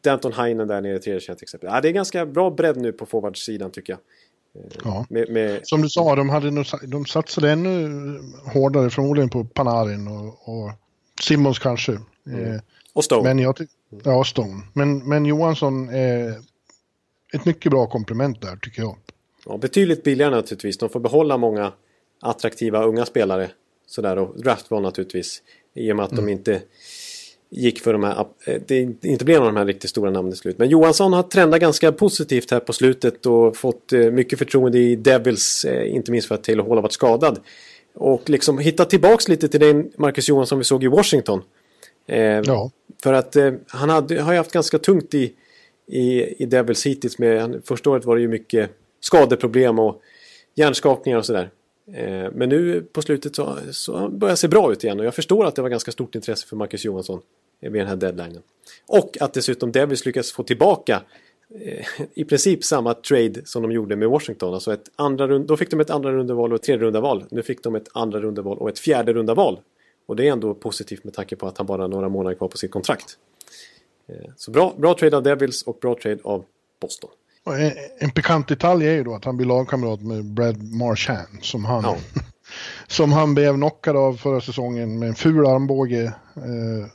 Danton Heinen där nere i tredje till exempel. Ja, det är ganska bra bredd nu på forwardsidan tycker jag. Ja. Med, med... Som du sa, de, hade, de satsade ännu hårdare förmodligen på Panarin och, och Simmons kanske. Mm. Eh, och Stone. Men jag, ja, Stone. Men, men Johansson är ett mycket bra komplement där tycker jag. Ja, betydligt billigare naturligtvis. De får behålla många attraktiva unga spelare. Sådär och draftval naturligtvis. I och med att mm. de inte gick för de här, eh, det inte blev någon av de här riktigt stora namnen slut. Men Johansson har trendat ganska positivt här på slutet och fått eh, mycket förtroende i Devils, eh, inte minst för att Taylor Hall har varit skadad. Och liksom hittat tillbaks lite till den Marcus Johansson vi såg i Washington. ja. För att han hade, har ju haft ganska tungt i, i, i Devils hittills. Med, första året var det ju mycket skadeproblem och hjärnskakningar och sådär. Eh, men nu på slutet så, så börjar det se bra ut igen och jag förstår att det var ganska stort intresse för Marcus Johansson eh, vid den här deadlinen. Och att dessutom Devils lyckas få tillbaka eh, i princip samma trade som de gjorde med Washington. Alltså ett andra då fick de ett andra rundeval och ett tredje rundaval. Nu fick de ett andra rundeval och ett fjärde rundaval. Och det är ändå positivt med tanke på att han bara har några månader kvar på sitt kontrakt. Så bra, bra trade av Devils och bra trade av Boston. En, en pikant detalj är ju då att han blir lagkamrat med Brad Marchand som han, ja. som han blev knockad av förra säsongen med en ful armbåge. Eh,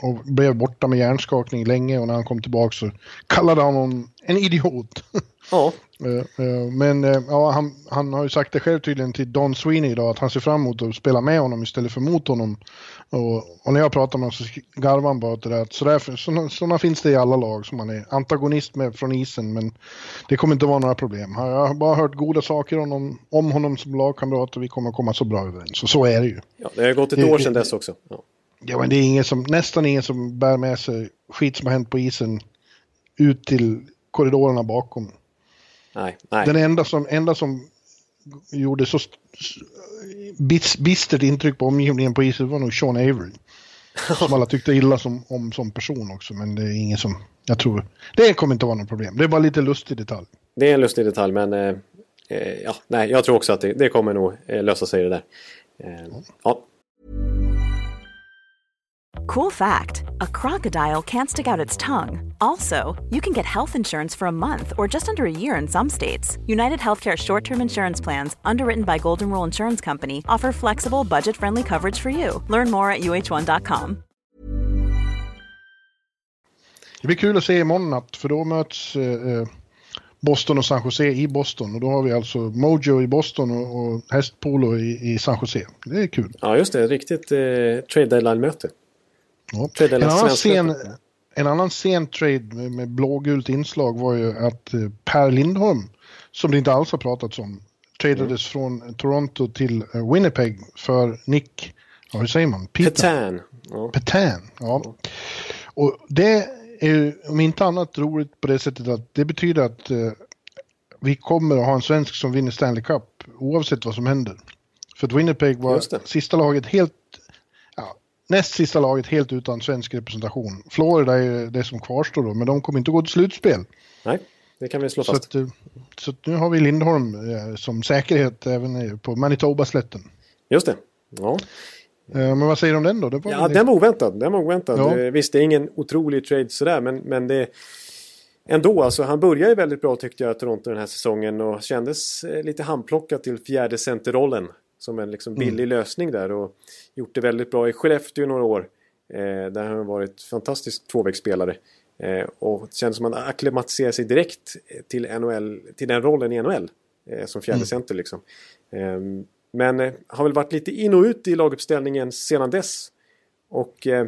och blev borta med hjärnskakning länge och när han kom tillbaka så kallade han honom en idiot. Ja, Men eh, ja, han, han har ju sagt det själv tydligen till Don Sweeney idag att han ser fram emot att spela med honom istället för mot honom. Och, och när jag pratar med honom så garvar han bara åt det där. att sådana, sådana finns det i alla lag som man är antagonist med från isen men det kommer inte vara några problem. Jag har bara hört goda saker om honom, om honom som lagkamrat och vi kommer komma så bra överens. Och så är det ju. ja det har gått ett Det- år sedan dess också. Ja. Ja, men det är ingen som, nästan ingen som bär med sig skit som har hänt på isen ut till korridorerna bakom. Nej, nej. Den enda som, enda som gjorde så st- s- bis, bistert intryck på omgivningen på isen var nog Sean Avery. Som alla tyckte illa som, om som person också, men det är ingen som, jag tror, det kommer inte vara något problem. Det är bara lite lustig detalj. Det är en lustig detalj men eh, eh, ja, nej, jag tror också att det, det kommer nog eh, lösa sig det där. Eh, ja, Cool fact a crocodile can't stick out its tongue. Also, you can get health insurance for a month or just under a year in some states. United Healthcare short term insurance plans, underwritten by Golden Rule Insurance Company, offer flexible, budget friendly coverage for you. Learn more at uh1.com. Det blir kul att se imorgon natt, för då möts eh, eh, Boston och San Jose i Boston. Och då har vi alltså Mojo i Boston och, och Hästpolo i, i San Jose. Det är kul. ja just det. Riktigt eh, trade deadline-möte. Ja. En, annan sen, en annan sen trade med, med blågult inslag var ju att eh, Per Lindholm, som det inte alls har pratats om, tradades från Toronto till eh, Winnipeg för Nick, ja, hur säger man? Petan. Ja. Petan. Ja. Och det är ju om inte annat roligt på det sättet att det betyder att eh, vi kommer att ha en svensk som vinner Stanley Cup oavsett vad som händer. För att Winnipeg var sista laget helt, näst sista laget helt utan svensk representation. Florida är det som kvarstår då, men de kommer inte gå till slutspel. Nej, det kan vi slå Så, fast. att, eh, så att nu har vi Lindholm eh, som säkerhet även på Manitoba-slätten. Just det. Ja. Eh, Men vad säger du om den då? Det var Ja, den var oväntad. Den var oväntad. Ja. Visst, det är ingen otrolig trade sådär, men, men det... Ändå, alltså han började ju väldigt bra tyckte jag, Toronto den här säsongen och kändes lite handplockat till fjärde centerrollen. Som en liksom billig lösning där och gjort det väldigt bra i Skellefteå i några år. Eh, där han har varit fantastisk tvåvägsspelare. Eh, och det kändes som att han acklimatiserade sig direkt till, NHL, till den rollen i NHL. Eh, som fjärde center liksom. Eh, men eh, har väl varit lite in och ut i laguppställningen sedan dess. Och eh,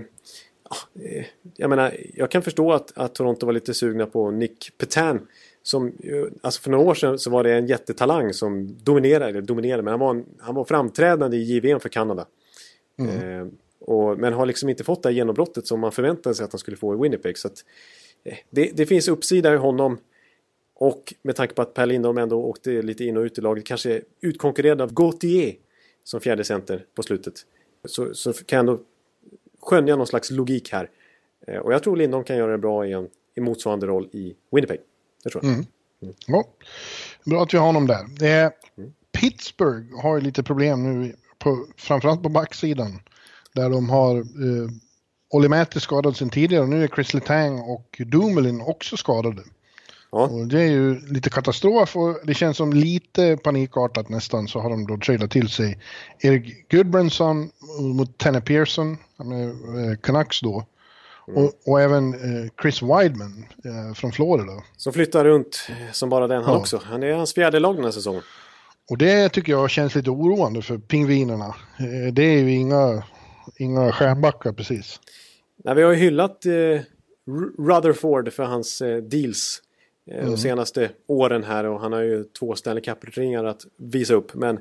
eh, jag menar, jag kan förstå att, att Toronto var lite sugna på Nick Petan. Som, alltså för några år sedan så var det en jättetalang som dominerade, eller dominerade, men han var, en, han var framträdande i JVM för Kanada. Eh, och, men har liksom inte fått det här genombrottet som man förväntade sig att han skulle få i Winnipeg. Så att, eh, det, det finns uppsida i honom. Och med tanke på att Per Lindholm ändå åkte lite in och ut i laget, kanske utkonkurrerad av Gauthier som fjärde center på slutet. Så, så kan jag ändå skönja någon slags logik här. Eh, Och jag tror Lindholm kan göra det bra i en i motsvarande roll i Winnipeg. Det tror jag. Ja, bra att vi har honom där. Är, Pittsburgh har ju lite problem nu, på, framförallt på backsidan. Där de har eh, Olli Määttä skadad sen tidigare och nu är Chris Letang och Dumoulin också skadade. Ja. Och det är ju lite katastrof och det känns som lite panikartat nästan så har de då tradat till sig Erik Gudbranson mot Tanner Pearson, eh, Canucks då. Och, och även eh, Chris Wideman eh, från Florida. Som flyttar runt eh, som bara den han Ja. också. Han är hans fjärde lag den här säsongen. Och det tycker jag känns lite oroande för pingvinerna. Det är ju inga, inga stjärnbackar precis. Nej, vi har ju hyllat eh, Rutherford för hans eh, deals eh, de senaste åren här och han har ju två Stanley Cup-ringar att visa upp. Men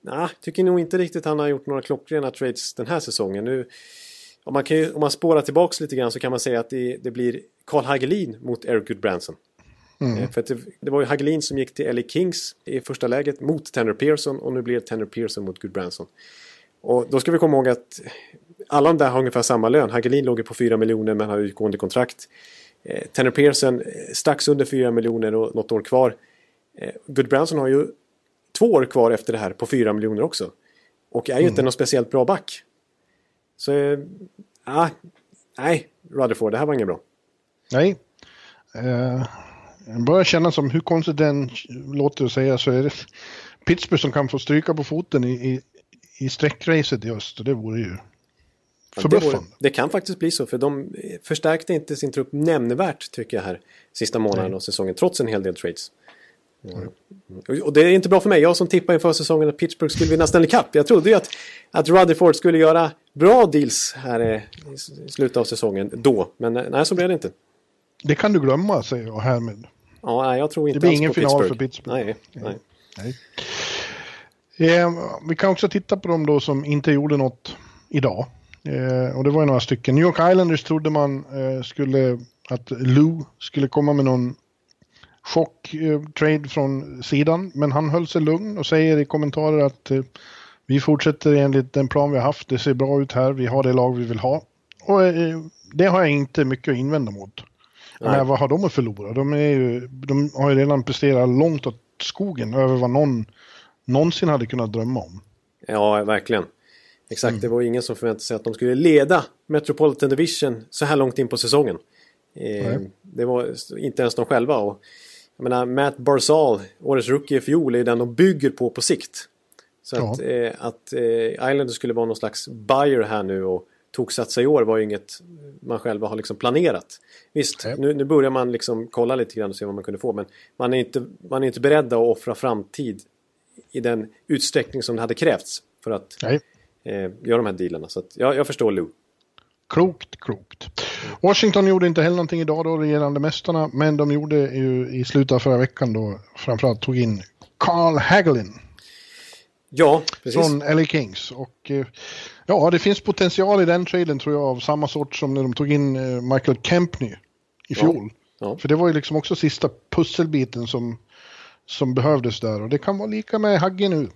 nej, tycker nog inte riktigt han har gjort några klockrena trades den här säsongen. Nu, om, man kan om man spårar tillbaks lite grann så kan man säga att det, det blir Carl Hagelin mot Eric Goodbranson. Eh, För det, det var ju Hagelin som gick till LA Kings i första läget mot Tanner Pearson och nu blir det Tanner Pearson mot Goodbranson. Och då ska vi komma ihåg att alla de där har ungefär samma lön. Hagelin låg på 4 miljoner men har utgående kontrakt. Eh, Tanner Pearson eh, strax under 4 miljoner och något år kvar. Eh, Goodbranson har ju två år kvar efter det här på 4 miljoner också. Och är ju inte någon speciellt bra back. Så, eh, ah, nej, Rutherford, det här var inget bra. Nej. Jag börjar känna som, hur konstigt den låter att säga, så är det Pittsburgh som kan få stryka på foten i, i, i sträckracet i öst. Och det vore ju Ja, det, Förbluffande. vore- det kan faktiskt bli så, för de förstärkte inte sin trupp nämnvärt tycker jag här sista månaden av säsongen, trots en hel del trades. Mm. Och- det är inte bra för mig, jag som tippade inför säsongen att Pittsburgh skulle vinna Stanley Cup. Jag trodde ju att, att Rutherford skulle göra bra deals här eh, i slutet av säsongen då, men eh, nej så blev det inte. Det kan du glömma, säger jag härmed. Ja, nej, jag tror inte Det blir ingen final Pittsburgh. för Pittsburgh. Nej, nej. Nej. Eh, vi kan också titta på dem då som inte gjorde något idag. Eh, och det var ju några stycken. New York Islanders trodde man eh, skulle, att Lou skulle komma med någon chock eh, trade från sidan. Men han höll sig lugn och säger i kommentarer att eh, vi fortsätter enligt den plan vi har haft. Det ser bra ut här. Vi har det lag vi vill ha. Och eh, det har jag inte mycket att invända mot. Men vad har de att förlora? De, ju, de har ju redan presterat långt åt skogen över vad någon någonsin hade kunnat drömma om. Ja, verkligen. Exakt, Mm. det var ingen som förväntade sig att de skulle leda Metropolitan Division så här långt in på säsongen. Eh, det var inte ens de själva. Och, jag menar, Matt Barzal, årets rookie i fjol, är den de bygger på på sikt. Så Ja. att, eh, att eh, Islanders skulle vara någon slags buyer här nu och toksatsa i år var ju inget man själva har liksom planerat. Visst, nu, nu börjar man liksom kolla lite grann och se vad man kunde få, men man är inte, man är inte beredda att offra framtid i den utsträckning som det hade krävts för att eh, göra de här dealarna. Så att, ja, jag förstår Lou. Klokt, klokt. Washington gjorde inte heller någonting idag då, regerande mästarna, men de gjorde ju i slutet av förra veckan då framförallt tog in Carl Hagelin Ja, precis. från LA Kings. Och eh, ja, det finns potential i den traden tror jag av samma sort som när de tog in eh, Michael Kempney i fjol. Ja. För det var ju liksom också sista pusselbiten som, som behövdes där och det kan vara lika med Hagge nu.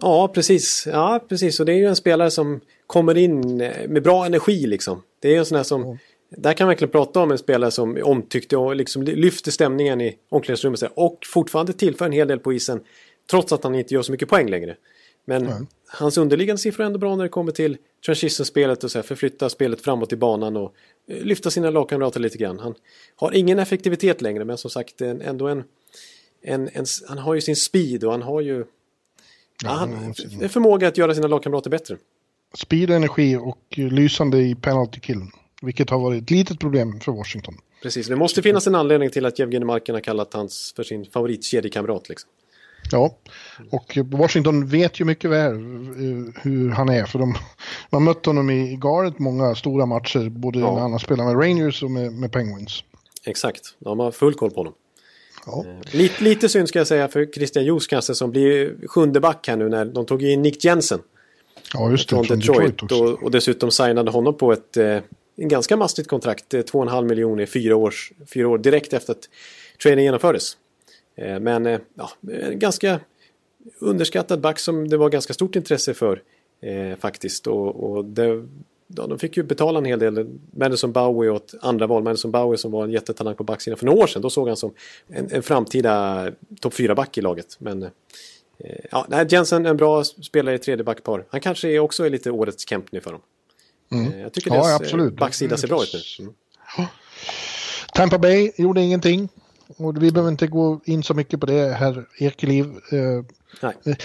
Ja, precis. Ja, precis. Och det är ju en spelare som kommer in eh, med bra energi liksom. Det är en sån här som... Där kan man verkligen prata om en spelare som är omtyckte och liksom lyfter stämningen i omklädningsrummet. Och fortfarande tillför en hel del på isen. Trots att han inte gör så mycket poäng längre. Men Nej. hans underliggande siffror är ändå bra när det kommer till transition-spelet och så här, förflytta spelet framåt i banan och eh, lyfta sina lagkamrater lite grann. Han har ingen effektivitet längre men som sagt ändå en, en, en... Han har ju sin speed och han har ju... Ja, han, en förmåga att göra sina lagkamrater bättre. Speed, energi och eh, lysande i penalty kill. Vilket har varit ett litet problem för Washington. Precis, det måste finnas en anledning till att Jevgenij Markin har kallat hans för sin favoritkedjekamrat. Liksom. Ja, och eh, Washington vet ju mycket väl eh, hur han är. För de man har mött honom i galet många stora matcher. Både Ja. när han har spelat med Rangers och med, med Penguins. Exakt, de har full koll på honom. Ja. Lite, lite synd ska jag säga för Christian Joos kanske som blir sjunde back här nu när de tog in Nick Jensen Ja, just det. från Från Detroit, Detroit, och, och dessutom signade honom på ett eh, en ganska mastigt kontrakt, eh, 2,5 miljoner i fyra, års, fyra år direkt efter att traden genomfördes. Eh, men eh, ja, en ganska underskattad back som det var ganska stort intresse för eh, faktiskt. Och, och det, ja, de fick ju betala en hel del. Madison Bowie och ett andra val. Madison Bowie som var en jättetalang på backsidan för några år sedan. Då såg han som en, en framtida topp 4-back i laget. Men eh, ja, nej, Jensen en bra spelare i tredje backpar. Han kanske är också är lite årets Kemp nu för dem. Eh, Jag tycker Mm. Ja, deras absolut. eh, backsida ser bra ut nu. Mm. Tampa Bay gjorde ingenting. Och vi behöver inte gå in så mycket på det här, Ekeliv. Eh, Nej.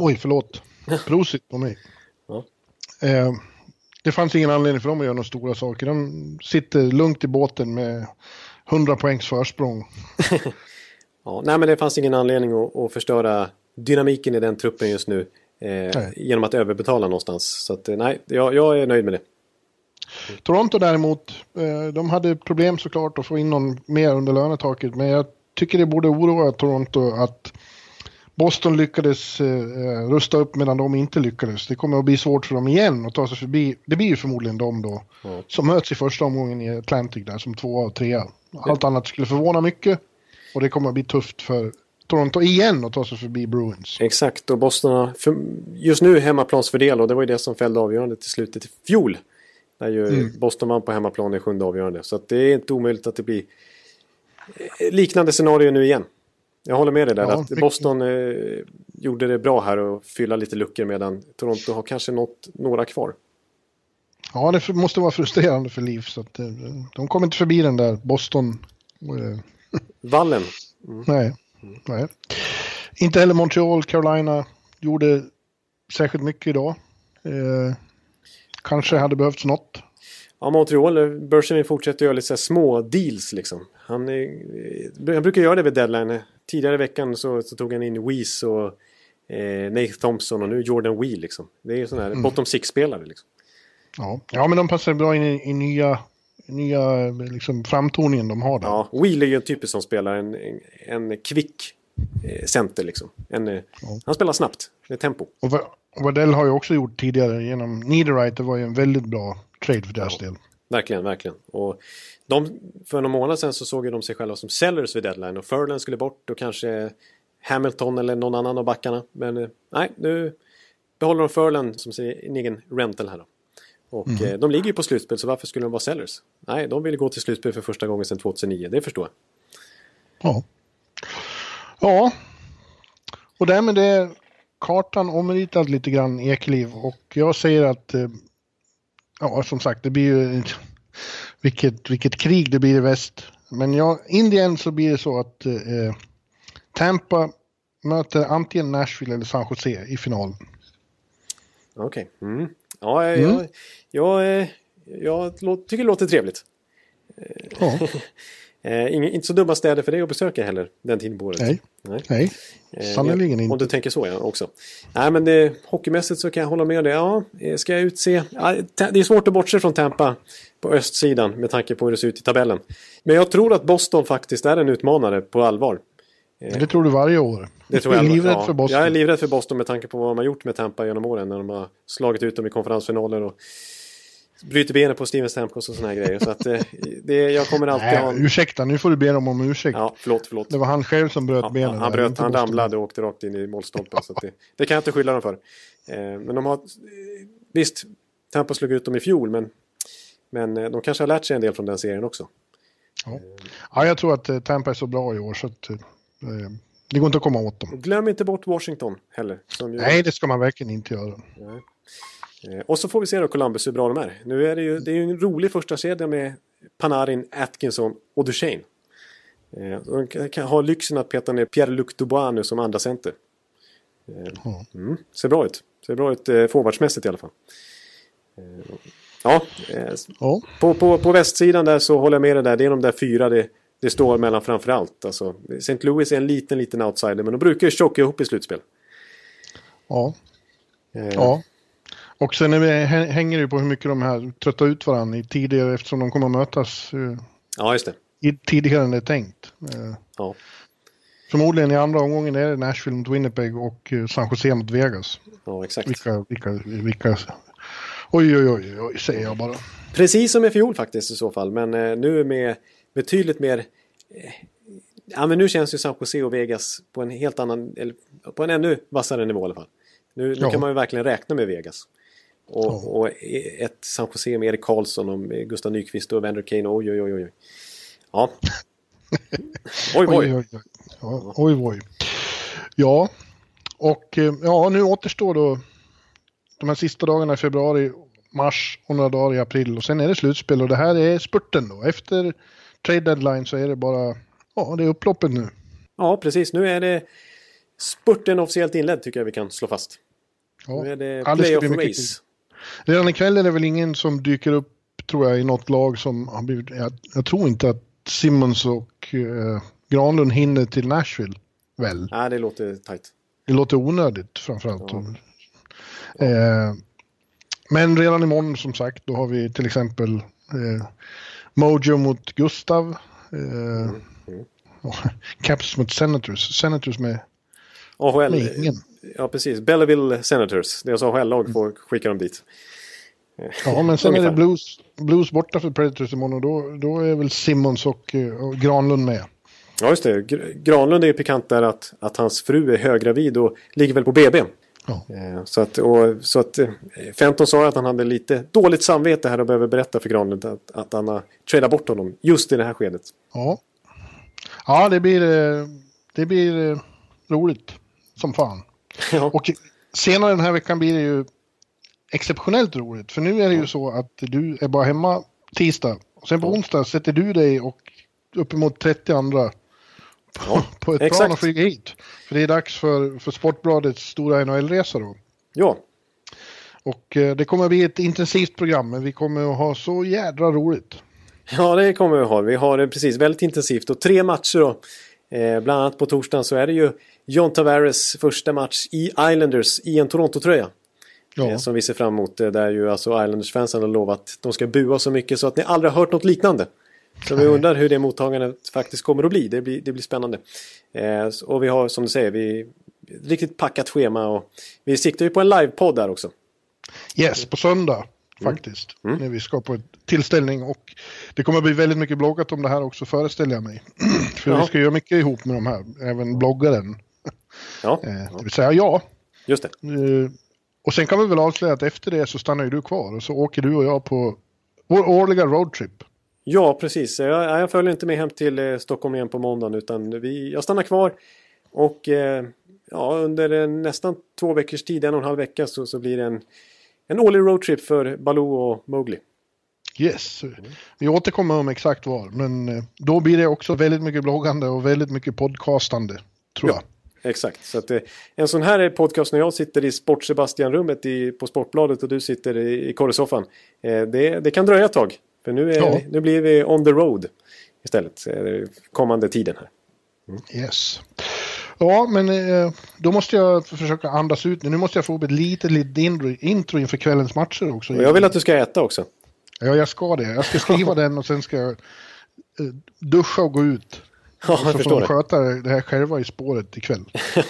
oj, förlåt. Prosit på mig. Ja. Det fanns ingen anledning för dem att göra några stora saker. De sitter lugnt i båten med 100 poängs försprång. Ja, nej, men det fanns ingen anledning att, att förstöra dynamiken i den truppen just nu. Eh, genom att överbetala någonstans. Så att, eh, nej, jag, jag är nöjd med det. Toronto däremot, eh, de hade problem såklart att få in någon mer under lönetaket. Men jag tycker det borde oroa Toronto att Boston lyckades eh, rusta upp medan de inte lyckades. Det kommer att bli svårt för dem igen att ta sig förbi. Det blir ju förmodligen de då Ja. som möts i första omgången i Atlantic där som tvåa och trea. Allt annat skulle förvåna mycket. Och det kommer att bli tufft för Toronto igen att ta sig förbi Bruins. Exakt, och Boston har just nu hemmaplansfördel och det var ju det som fällde avgörande till slutet i fjol. Där ju Mm. Boston vann på hemmaplan i sjunde avgörande. Så det är inte omöjligt att det blir eh, liknande scenario nu igen. Jag håller med dig där Ja, att Boston eh, gjorde det bra här och fylla lite luckor medan Toronto har kanske nått några kvar. Ja, det måste vara frustrerande för Leafs. att eh, De kommer inte förbi den där Boston. eh, Vallen, Nej, nej. Inte heller Montreal, Carolina gjorde särskilt mycket idag. Eh, kanske hade behövts något. Ja, Montreal, börsen fortsätter göra lite små deals liksom. Han, han brukar göra det vid deadline. Tidigare i veckan så, så tog han in Weiss och eh, Nate Thompson och nu Jordan Wheel liksom. Det är sådana här mm. bottom six-spelare liksom. Ja. ja, men de passar bra in i, i nya, nya liksom, framtoningen de har där. Ja, Wheel är ju en typisk som spelar en, en, en kvick eh, center liksom. En, eh, ja. Han spelar snabbt, med tempo. Och Waddell har ju också gjort tidigare genom Niederreiter var ju en väldigt bra trade för deras ja. del. Verkligen, verkligen. Och de, för några månader sedan så såg ju de sig själva som sellers vid deadline och Furlan skulle bort och kanske Hamilton eller någon annan av backarna. Men eh, nej, nu behåller de Furlan som sin egen rental här då. Och mm. de ligger ju på slutspel så varför skulle de vara sellers? Nej, de vill gå till slutspel för första gången sedan 2009, det förstår jag. Ja. Ja. Och därmed är kartan omritad lite grann Ekeliv och jag säger att eh, ja, som sagt, det blir ju vilket, vilket krig det blir i väst. Men ja, Indien så blir det så att eh, Tampa möter antingen Nashville eller San Jose i finalen. Okej. Okay. Mm. Ja, jag, mm. jag, jag, jag, jag tycker det låter trevligt. Ja. Eh, inte så dumma städer för dig att besöka heller den tiden på året. Nej, nej. nej. Eh, sannerligen inte. Om du tänker så ja, också. Nej men det, hockeymässigt så kan jag hålla med dig. Ja, eh, ska jag utse... Ja, det är svårt att bortse från Tampa på östsidan med tanke på hur det ser ut i tabellen. Men jag tror att Boston faktiskt är en utmanare på allvar. Eh, det tror du varje år. Det tror jag. livrädd ja, för Boston. Jag är livrädd för Boston med tanke på vad de har gjort med Tampa genom åren när de har slagit ut dem i konferensfinaler och bryter benet på Steven Stamkos och såna här grejer. Så att, eh, det, jag kommer alltid Nej, ha... Ursäkta, nu får du be dem om ursäkt. Ja, förlåt, förlåt. Det var han själv som bröt ja, benet. Han, bröt, han ramlade och åkte rakt in i målstolpen. så det, det, kan jag inte skylla dem för. Eh, men de har... Visst, Tampa slog ut dem i fjol, men, men de kanske har lärt sig en del från den serien också. Ja, ja jag tror att Tampa är så bra i år så att... Det går inte att komma åt dem. Glöm inte bort Washington heller. Nej, det ska man verkligen inte göra. Nej. Eh, och så får vi se då Columbus hur bra de är. Nu är det ju, det är ju en rolig första kedja med Panarin, Atkinson och Duchene. Eh, de kan ha lyxen att peta ner Pierre-Luc Dubois nu som andra center. Eh, mm, ser bra ut. Ser bra ut forwardsmässigt i alla fall. Ja, på, på, på västsidan där så håller jag med dig där. Det är de där fyra det, det står mellan framförallt. Alltså, St. Louis är en liten, liten outsider men de brukar ju tjocka ihop i slutspel. Ja. Ja. Och sen är vi, hänger det på hur mycket de här tröttar ut varandra i tidigare eftersom de kommer att mötas eh, ja, just det. tidigare än det är tänkt. Eh, ja. Förmodligen i andra omgången är det Nashville mot Winnipeg och eh, San Jose mot Vegas. Ja, exakt. Vilka, vilka, vilka... Oj, oj, oj, oj, säger jag bara. Precis som i fjol faktiskt i så fall, men nu med betydligt mer... Ja, men nu känns ju San Jose och Vegas på en helt annan, eller på en ännu vassare nivå i alla fall. Nu, nu ja. kan man ju verkligen räkna med Vegas. Och, ja. och ett San Jose med Erik Karlsson och Gustav Nyqvist och Vander Kane. Oj, oj, oj, oj. Ja. oj, oj. oj, oj. Ja, oj, oj. Ja, och eh, ja, nu återstår då de här sista dagarna i februari, mars och några dagar i april och sen är det slutspel och det här är spurten då. Efter trade deadline så är det bara, ja, det är upploppet nu. Ja, precis. Nu är det spurten officiellt inledd tycker jag vi kan slå fast. Ja. Nu är det playoff race. Redan ikväll är det väl ingen som dyker upp, tror jag, i något lag som har blivit... Jag, jag tror inte att Simmons och eh, Granlund hinner till Nashville, väl? Nej, det låter tajt. Det låter onödigt framförallt. Ja. Eh, men redan imorgon som sagt, då har vi till exempel eh, Mojo mot Gustav. Eh, mm. Mm. Caps mot Senators. Senators med, AHL, med ingen. Ja, precis. Belleville Senators. Deras AHL-lag får skicka dem dit. Ja, men sen är det Blues, blues borta för Predators imorgon och då, då är väl Simmons och, och Granlund med. Ja, just det. Granlund är ju pikant där att, att hans fru är höggravid och ligger väl på BB. Ja. Eh, så att, och, så att eh, Fenton sa att han hade lite dåligt samvete här och behöver berätta för Granlund att, att han har tradat bort honom just i det här skedet. Ja, ja det blir, eh, det blir roligt som fan. Ja. Och senare den här veckan blir det ju exceptionellt roligt. För nu är det ju så att du är bara hemma tisdag. Och sen på onsdag sätter du dig och uppemot 30 andra ja, på ett exakt. plan och flyger hit. För det är dags för, för Sportbladets stora NHL-resa då. Ja. Och eh, det kommer att bli ett intensivt program, men vi kommer att ha så jädra roligt. Ja, det kommer vi ha. Vi har det precis väldigt intensivt och tre matcher då. Eh, bland annat på torsdagen så är det ju John Tavares första match i Islanders i en Toronto-tröja. Ja. Eh, som vi ser fram emot. eh, Där ju alltså Islanders-fansen har lovat att de ska bua så mycket så att ni aldrig har hört något liknande. Så vi undrar hur det mottagandet faktiskt kommer att bli. Det blir, det blir spännande. Eh, och vi har som du säger, vi riktigt packat schema och vi siktar ju på en livepodd där också. Yes, på söndag faktiskt. När vi ska på en tillställning och det kommer att bli väldigt mycket bloggat om det här också föreställer jag mig. För Ja. vi ska göra mycket ihop med de här, även bloggaren. Ja, Eh, det vill säga jag. just det. Eh, och sen kan vi väl avslöja att efter det så stannar ju du kvar och så åker du och jag på vår årliga roadtrip. Ja, precis. Jag, jag följer inte med hem till eh, Stockholm igen på måndagen utan vi, jag stannar kvar. Och eh, ja, under nästan två veckors tid, en och en halv vecka, så, så blir det en, en årlig roadtrip för Baloo och Mowgli. Yes, vi återkommer om exakt var, men eh, då blir det också väldigt mycket bloggande och väldigt mycket podcastande, tror jag. Exakt. Så att, eh, en sån här är podcast när jag sitter i Sport-Sebastian-rummet på Sportbladet och du sitter i, i korrespåsen. Eh, det, det kan dröja ett tag. För nu, är, Ja. nu blir vi on the road istället. Kommande tiden här. Yes. Ja, men eh, då måste jag försöka andas ut nu. Nu måste jag få upp ett litet, litet intro, inför kvällens matcher också. Och jag vill att du ska äta också. Ja, jag ska det. Jag ska skriva den och sen ska jag eh, duscha och gå ut. Ja, Så jag får förstår de det. sköta det här själva i spåret ikväll.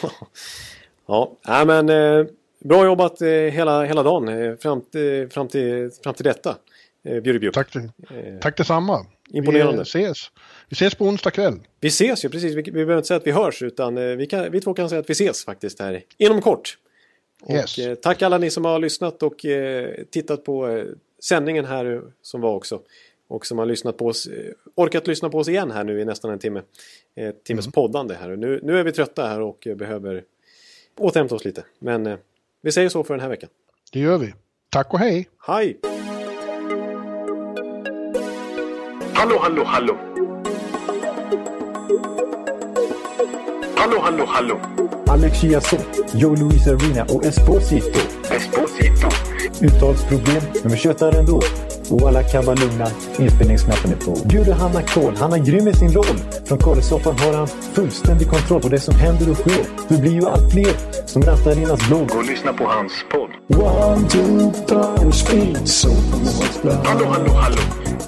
Ja, nej, men eh, bra jobbat eh, hela, hela dagen eh, fram, till, fram, till, fram till detta. Eh. Tack, till, tack detsamma. Imponerande. Vi ses. Vi ses på onsdag kväll. Vi ses ju precis, vi, vi behöver inte säga att vi hörs utan eh, vi, kan, vi två kan säga att vi ses faktiskt här inom kort. Och Yes. eh, tack alla ni som har lyssnat och eh, tittat på eh, sändningen här eh, som var också. Och som har lyssnat på oss, eh, orkat lyssna på oss igen här nu i nästan en timme. Eh, timmes Mm. poddande här. Nu, nu är vi trötta här och eh, behöver återhämta oss lite. Men eh, vi säger så för den här veckan. Det gör vi. Tack och hej. Hej! Hallå, hallå, hallå. Hallå, hallå, hallå. Alex Chiazot, Joe Luis Arena och Esposito. Esposito. Uttalsproblem, men vi tjötar ändå. Och alla kan vara lugna, inspelningsknappen är på. Bjuder Hanna Kohl, han är grym i sin roll. Från Kållesoffan har han fullständig kontroll på det som händer och sker. Det blir ju allt fler som rattar in hans blogg. Och lyssna på hans podd. One, two, time, speed, so Hallå, hallå, hallå.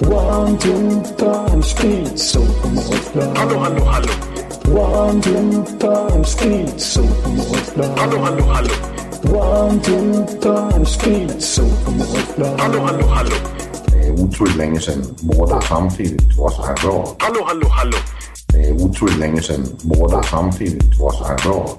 One, two, time, speed, so Hallå, hallå, hallå. One, two, time, speed, so Hallå, hallå, hallå. One, two, time, speed, so Hallå, hallå, hallå. Det är otroligt länge sedan båda samtidigt var så här bra. Hallå, hallå, hallå. Det är otroligt länge sedan båda samtidigt var så här bra.